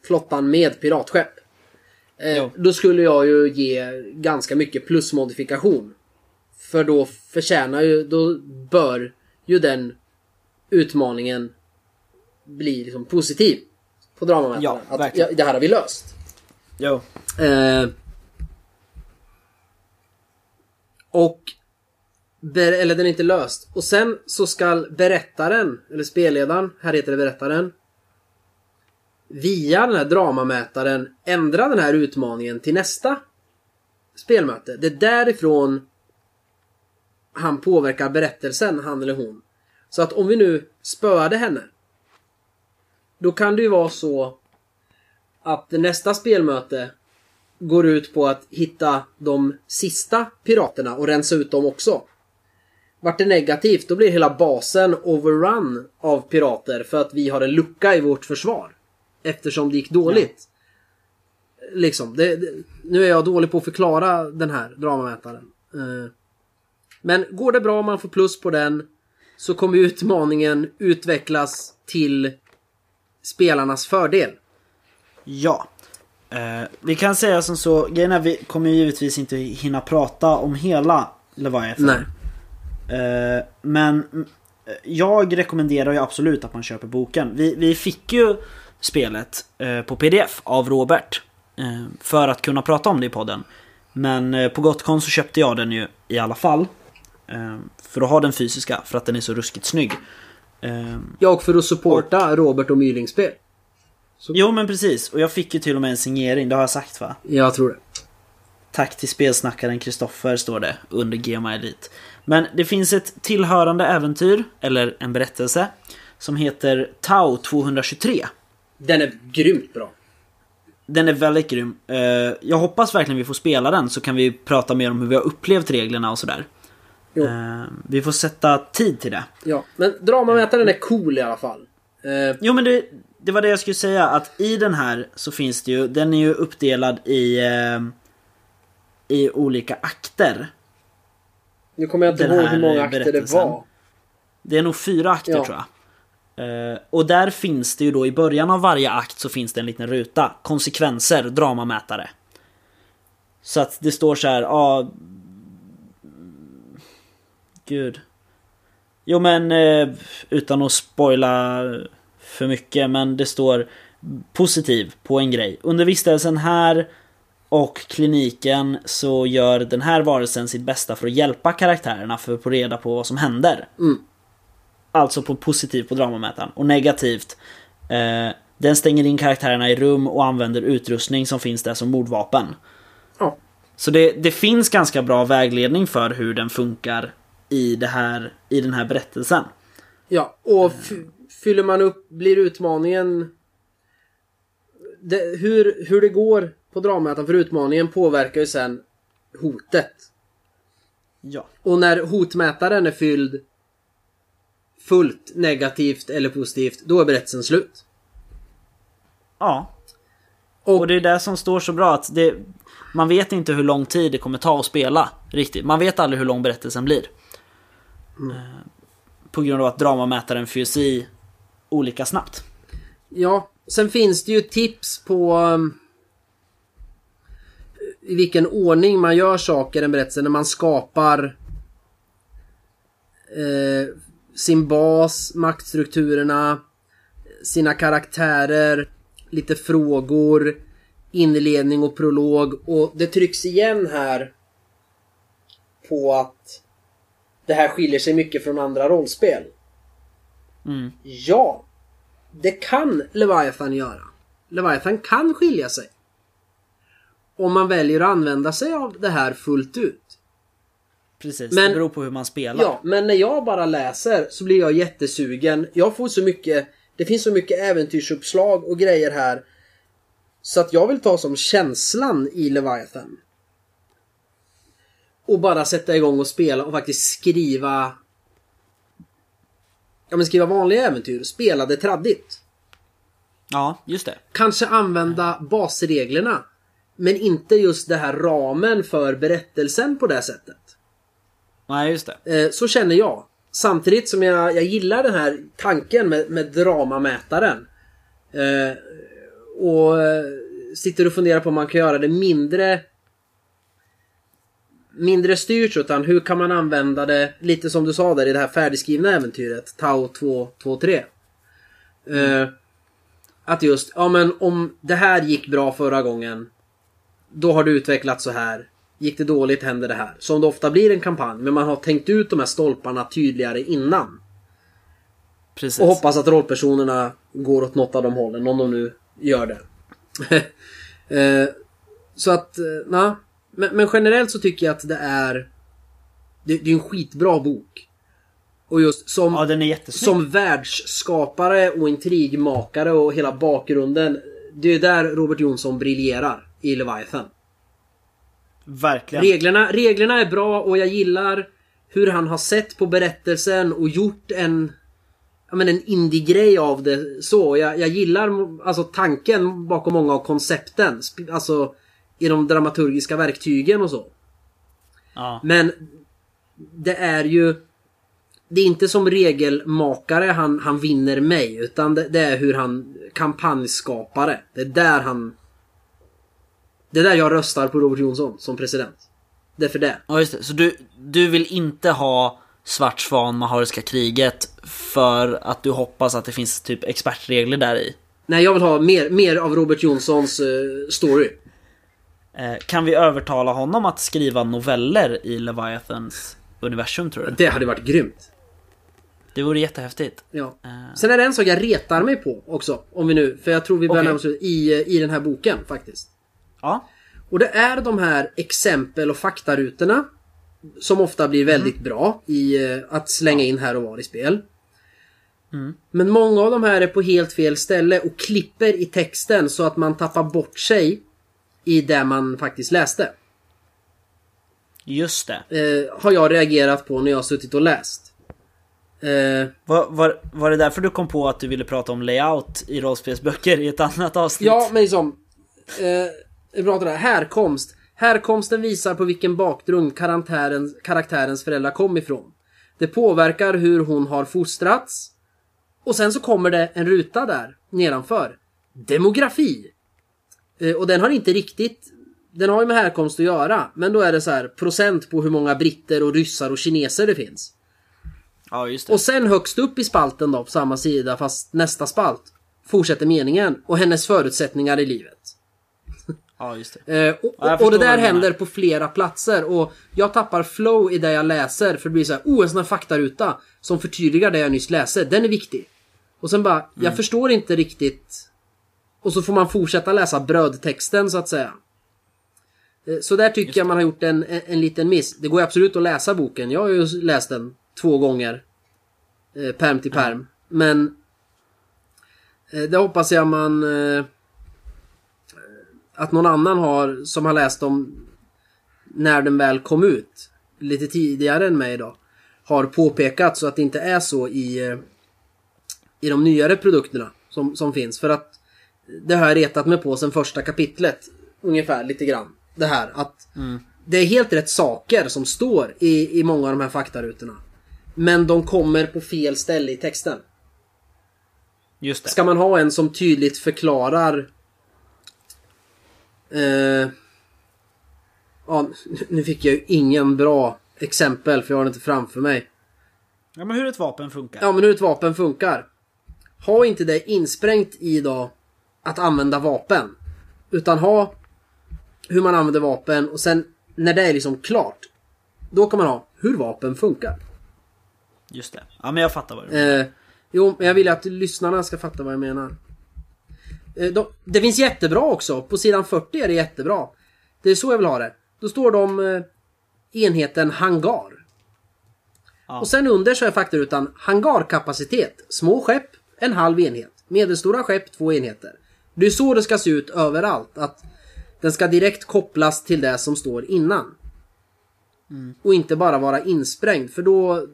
Flottan med piratskepp. Eh, då skulle jag ju ge ganska mycket plusmodifikation. För då förtjänar ju, då bör ju den utmaningen bli liksom positiv. På dramamätaren. Ja, att ja, det här har vi löst. Jo. Eh, och... Eller den är inte löst. Och sen så ska berättaren, eller spelledaren, här heter det berättaren. Via den här dramamätaren ändra den här utmaningen till nästa spelmöte. Det är därifrån han påverkar berättelsen, han eller hon. Så att om vi nu spöade henne. Då kan det ju vara så att nästa spelmöte går ut på att hitta de sista piraterna och rensa ut dem också. Vart det negativt, då blir hela basen overrun av pirater för att vi har en lucka i vårt försvar. Eftersom det gick dåligt. Liksom, det, det, nu är jag dålig på att förklara den här dramamätaren. Uh, men går det bra, man får plus på den, så kommer utmaningen utvecklas till spelarnas fördel. Ja. Eh, vi kan säga som så, grejen är vi kommer givetvis inte hinna prata om hela Leviathan. Nej. Eh, men mm, jag rekommenderar ju absolut att man köper boken. Vi, vi fick ju spelet eh, på pdf av Robert. Eh, för att kunna prata om det i podden. Men eh, på Gotcon så köpte jag den ju i alla fall. Eh, för att ha den fysiska, för att den är så ruskigt snygg. Eh, Ja, och för att supporta Robert och Mylingspel. jo men precis, och jag fick ju till och med en signering, det har jag sagt va? Jag tror det. Tack till spelsnackaren Kristoffer står det under GMA Elite. Men det finns ett tillhörande äventyr, eller en berättelse, som heter Tau 223. Den är grymt bra. Den är väldigt grym. Eh, Jag hoppas verkligen vi får spela den så kan vi prata mer om hur vi har upplevt reglerna och sådär. Jo. Eh, Vi får sätta tid till det. Ja, men dramamätaren är cool i alla fall. Eh, Jo men det, det var det jag skulle säga att i den här så finns det ju, den är ju uppdelad i eh, i olika akter. nu kommer jag inte ihåg hur många akter det var. Det är nog fyra akter Ja. tror jag. Och där finns det ju då i början av varje akt så finns det en liten ruta. Konsekvenser, dramamätare. Så att det står så här, ja... gud. Jo men, eh, utan att spoila för mycket, men det står positiv på en grej. Under vistelsen här och kliniken så gör den här varelsen sitt bästa för att hjälpa karaktärerna för att få reda på vad som händer. Mm. Alltså på positivt på dramamätaren. Och negativt. Eh, den stänger in karaktärerna i rum och använder utrustning som finns där som mordvapen. Ja. Så det, det finns ganska bra vägledning för hur den funkar i, det här, i den här berättelsen. Ja, och f- fyller man upp, blir utmaningen... Det, hur, hur det går på dramamätaren för utmaningen påverkar ju sen hotet. Ja. Och när hotmätaren är fylld fullt negativt eller positivt, då är berättelsen slut. Ja. Och- Och det är det som står så bra att det, man vet inte hur lång tid det kommer ta att spela. Riktigt. Man vet aldrig hur lång berättelsen blir. Mm. På grund av att dramamätaren fylls i olika snabbt. Ja, sen finns det ju tips på um, i vilken ordning man gör saker i en berättelse när man skapar eh, sin bas, maktstrukturerna, sina karaktärer, lite frågor, inledning och prolog och det trycks igen här på att det här skiljer sig mycket från andra rollspel. Mm. Ja, det kan Leviathan göra. Leviathan kan skilja sig. Om man väljer att använda sig av det här fullt ut. Precis, Men- det beror på hur man spelar. Ja, men när jag bara läser så blir jag jättesugen. Jag får så mycket, det finns så mycket äventyrsuppslag och grejer här. Så att jag vill ta som känslan i Leviathan. Och bara sätta igång och spela och faktiskt skriva... Ja men skriva vanliga äventyr, spela det traddigt. ja, just det. Kanske använda basreglerna. Men inte just det här ramen för berättelsen på det sättet. Nej, just det. Eh, så känner jag. Samtidigt som jag, jag gillar den här tanken med, med dramamätaren. Eh, och eh, sitter och funderar på om man kan göra det mindre mindre styrt utan hur kan man använda det lite som du sa där i det här färdigskrivna äventyret Tau 223. Eh, att just, ja men om det här gick bra förra gången då har du utvecklat så här. Gick det dåligt händer det här. Som det ofta blir en kampanj, men man har tänkt ut de här stolparna tydligare innan. Precis. Och hoppas att rollpersonerna går åt något av de hållen, om de nu gör det. [laughs] Eh, så att, eh, na. Men, men generellt så tycker jag att det är... Det, det är en skitbra bok. Och just som... Ja, den är jättesnygg. Som världsskapare och intrigmakare och hela bakgrunden. Det är där Robert Jonsson briljerar i Leviathan. Verkligen. Reglerna, reglerna är bra och jag gillar hur han har sett på berättelsen och gjort en ja, men en indie-grej av det så. Jag, jag gillar alltså tanken bakom många av koncepten. Alltså i de dramaturgiska verktygen och så. Ja. Men det är ju det är inte som regelmakare han, han vinner mig utan det, det är hur han kampanjskapare. Det är där han... Det är där jag röstar på Robert Jonsson som president. Det är för det. ja, just det. Så du, du vill inte ha Svart Svan, Mahariska kriget för att du hoppas att det finns typ expertregler där i? Nej, jag vill ha mer, mer av Robert Jonssons eh, story. Eh, kan vi övertala honom att skriva noveller i Leviathans universum tror du? Det hade varit grymt. Det vore jättehäftigt. Ja. Eh, Sen är det en sak jag retar mig på också. Om vi nu, för jag tror vi börjar Okej. närma oss ut i, i den här boken faktiskt. ja. Och det är de här exempel och faktarutorna. Som ofta blir väldigt bra i eh, att slänga in här och var i spel. Men många av de här är på helt fel ställe och klipper i texten så att man tappar bort sig i det man faktiskt läste. Just det. Eh, har jag reagerat på när jag har suttit och läst. Eh, Var, var, var det därför du kom på att du ville prata om layout i rollspelsböcker i ett annat avsnitt? Ja, men liksom... Eh, vi pratar där. Härkomst. Härkomsten visar på vilken bakgrund karaktären, karaktärens föräldrar kom ifrån. Det påverkar hur hon har fostrats. Och sen så kommer det en ruta där nedanför. Demografi. Eh, och den har inte riktigt... Den har ju med härkomst att göra. Men då är det så här procent på hur många britter och ryssar och kineser det finns. Ja, just det. Och sen högst upp i spalten då på samma sida fast nästa spalt fortsätter meningen och hennes förutsättningar i livet. Ja, just det. [laughs] Eh, och, Ja, och, det där händer på flera platser och jag tappar flow i det jag läser för det blir så här, oh en sån här faktaruta som förtydligar det jag nyss läste, den är viktig. Och sen bara, Mm. jag förstår inte riktigt. Och så får man fortsätta läsa brödtexten så att säga. Eh, Så där tycker jag man har gjort en, en, en liten miss. Det går ju absolut att läsa boken. Jag har ju läst den två gånger. Eh, perm till perm. Men eh, det hoppas jag man... Eh, att någon annan har, som har läst dem när den väl kom ut, lite tidigare än mig då, har påpekat så att det inte är så i, eh, i de nyare produkterna som, som finns. För att det har jag retat mig på sen första kapitlet, ungefär lite grann. Det här att det är helt rätt saker som står i, i många av de här faktarutorna. Men de kommer på fel ställe i texten. Just det. Ska man ha en som tydligt förklarar... Eh, ja, nu fick jag ju ingen bra exempel för jag har det inte framför mig. Ja, men hur ett vapen funkar. Ja, men hur ett vapen funkar. Ha inte det insprängt i då att använda vapen. Utan ha hur man använder vapen och sen när det är liksom klart. Då kan man ha hur vapen funkar. Just det. Ja, men jag fattar vad du menar. Eh, jo, men jag vill att lyssnarna ska fatta vad jag menar. Eh, då, det finns jättebra också. På sidan 40 är det jättebra. Det är så jag vill ha det. Då står det om eh, enheten hangar. Ja. Och sen under så är faktarutan hangarkapacitet. Små skepp, en halv enhet. Medelstora skepp, två enheter. Det är så det ska se ut överallt. Att den ska direkt kopplas till det som står innan. Och inte bara vara insprängd för då,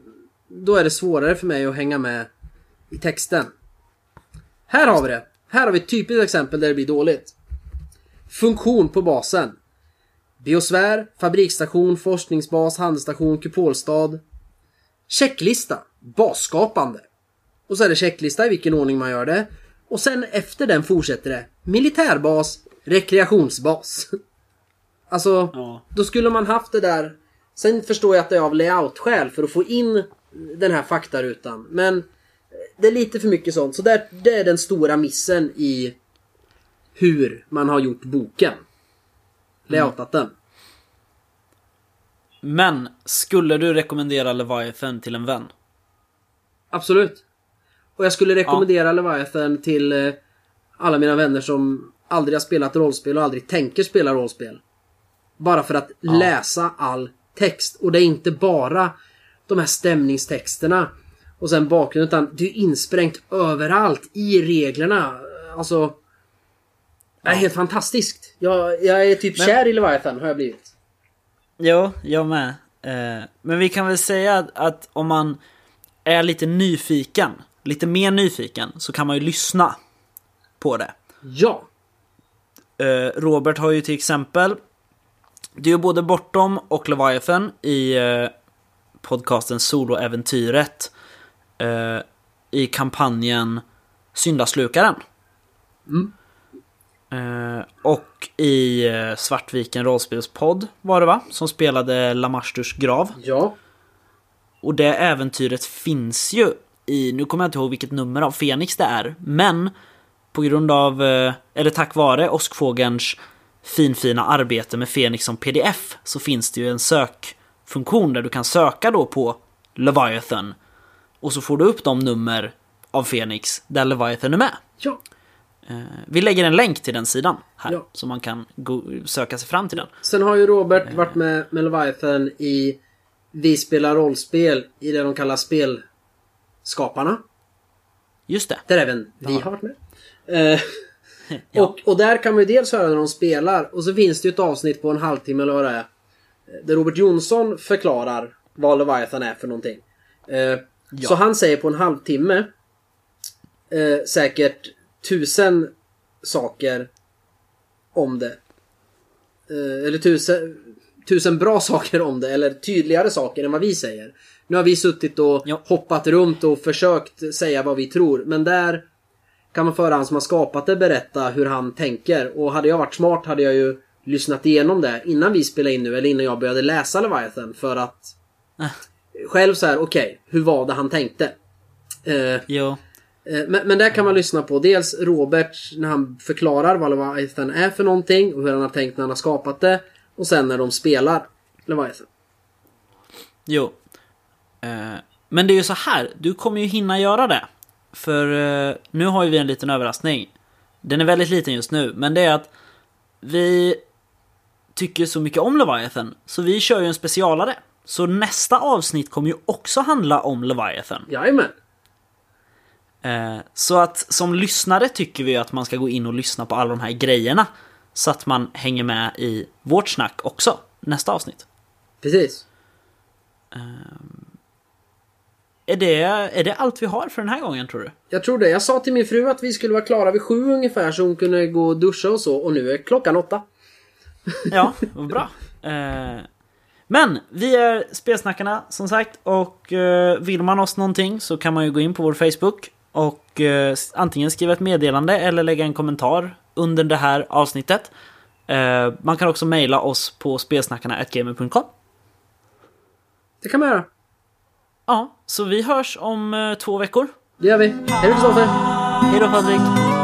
då är det svårare för mig att hänga med i texten. Här har vi det. Här har vi ett typiskt exempel där det blir dåligt. Funktion på basen. Biosfär, fabriksstation, forskningsbas, handelsstation, kupolstad. Checklista. Basskapande. Och så är det checklista i vilken ordning man gör det. Och sen efter den fortsätter det. Militärbas, rekreationsbas. [laughs] Alltså, Ja. då skulle man haft det där. Sen förstår jag att det är av layout-skäl för att få in den här faktarutan. Men det är lite för mycket sånt. Så där, det är den stora missen i hur man har gjort boken. Layoutat den. Men, skulle du rekommendera Leviathan till en vän? Absolut. Och jag skulle rekommendera Leviathan till eh, alla mina vänner som aldrig har spelat rollspel och aldrig tänker spela rollspel. Bara för att läsa all text. Och det är inte bara de här stämningstexterna och sen bakgrunden utan det är insprängt överallt i reglerna. Alltså... Det är helt fantastiskt. Jag, jag är typ Men- kär i Leviathan har jag blivit. Jo, jag med. Eh, men vi kan väl säga att, att om man är lite nyfiken, lite mer nyfiken, så kan man ju lyssna på det. Ja. Eh, Robert har ju till exempel, det är ju både Bortom och Leviathan i eh, podcasten Soloäventyret eh, i kampanjen Syndaslukaren. Mm. Och i Svartviken rollspelspodd var det va? Som spelade Lamasturs grav. Ja. Och det äventyret finns ju i, nu kommer jag inte ihåg vilket nummer av Fenix det är, men på grund av, eh, eller tack vare Åskfågelns finfina arbete med Fenix som pdf så finns det ju en sökfunktion där du kan söka då på Leviathan och så får du upp de nummer av Fenix där Leviathan är med. Ja. Eh, Vi lägger en länk till den sidan här Ja. så man kan gå, söka sig fram till den. Sen har ju Robert varit med med Leviathan i Vi spelar rollspel i det de kallar Spelskaparna. Just det. Där även vi Ja. har varit med. Eh, [laughs] Ja. och, och där kan man ju dels höra när de spelar och så finns det ju ett avsnitt på en halvtimme eller vad det är. Där Robert Jonsson förklarar vad Leviathan är för någonting. Eh, Så han säger på en halvtimme eh, säkert tusen saker om det. Eh, eller tusen, tusen bra saker om det, eller tydligare saker än vad vi säger. Nu har vi suttit och Ja. hoppat runt och försökt säga vad vi tror, men där kan man föra han som har skapat det berätta hur han tänker. Och hade jag varit smart hade jag ju lyssnat igenom det innan vi spelade in nu, eller innan jag började läsa Leviathan för att Äh. själv så här, okej, hur var det han tänkte? Eh, Jo. Eh, Men, men där kan man lyssna på dels Robert när han förklarar vad Leviathan är för någonting och hur han har tänkt när han har skapat det. Och sen när de spelar Leviathan. Jo. Eh, men det är ju så här, du kommer ju hinna göra det. För eh, nu har ju vi en liten överraskning. Den är väldigt liten just nu, men det är att vi tycker så mycket om Leviathan, så vi kör ju en specialare. Så nästa avsnitt kommer ju också handla om Leviathan. Jajamän! Eh, så att som lyssnare tycker vi att man ska gå in och lyssna på alla de här grejerna. Så att man hänger med i vårt snack också, nästa avsnitt. Precis. Är det, är det allt vi har för den här gången tror du? Jag tror det. Jag sa till min fru att vi skulle vara klara vid sju ungefär så hon kunde gå och duscha och så. Och nu är klockan åtta. Ja, [laughs] vad bra. Eh, men vi är Spelsnackarna som sagt och eh, vill man oss någonting så kan man ju gå in på vår Facebook och eh, antingen skriva ett meddelande eller lägga en kommentar under det här avsnittet. Man kan också mejla oss på spelsnackarna.gamer.com. Det kan man göra. Ja, så vi hörs om eh, två veckor. Det gör vi. Hej då Kristoffer! Hej då Fredrik!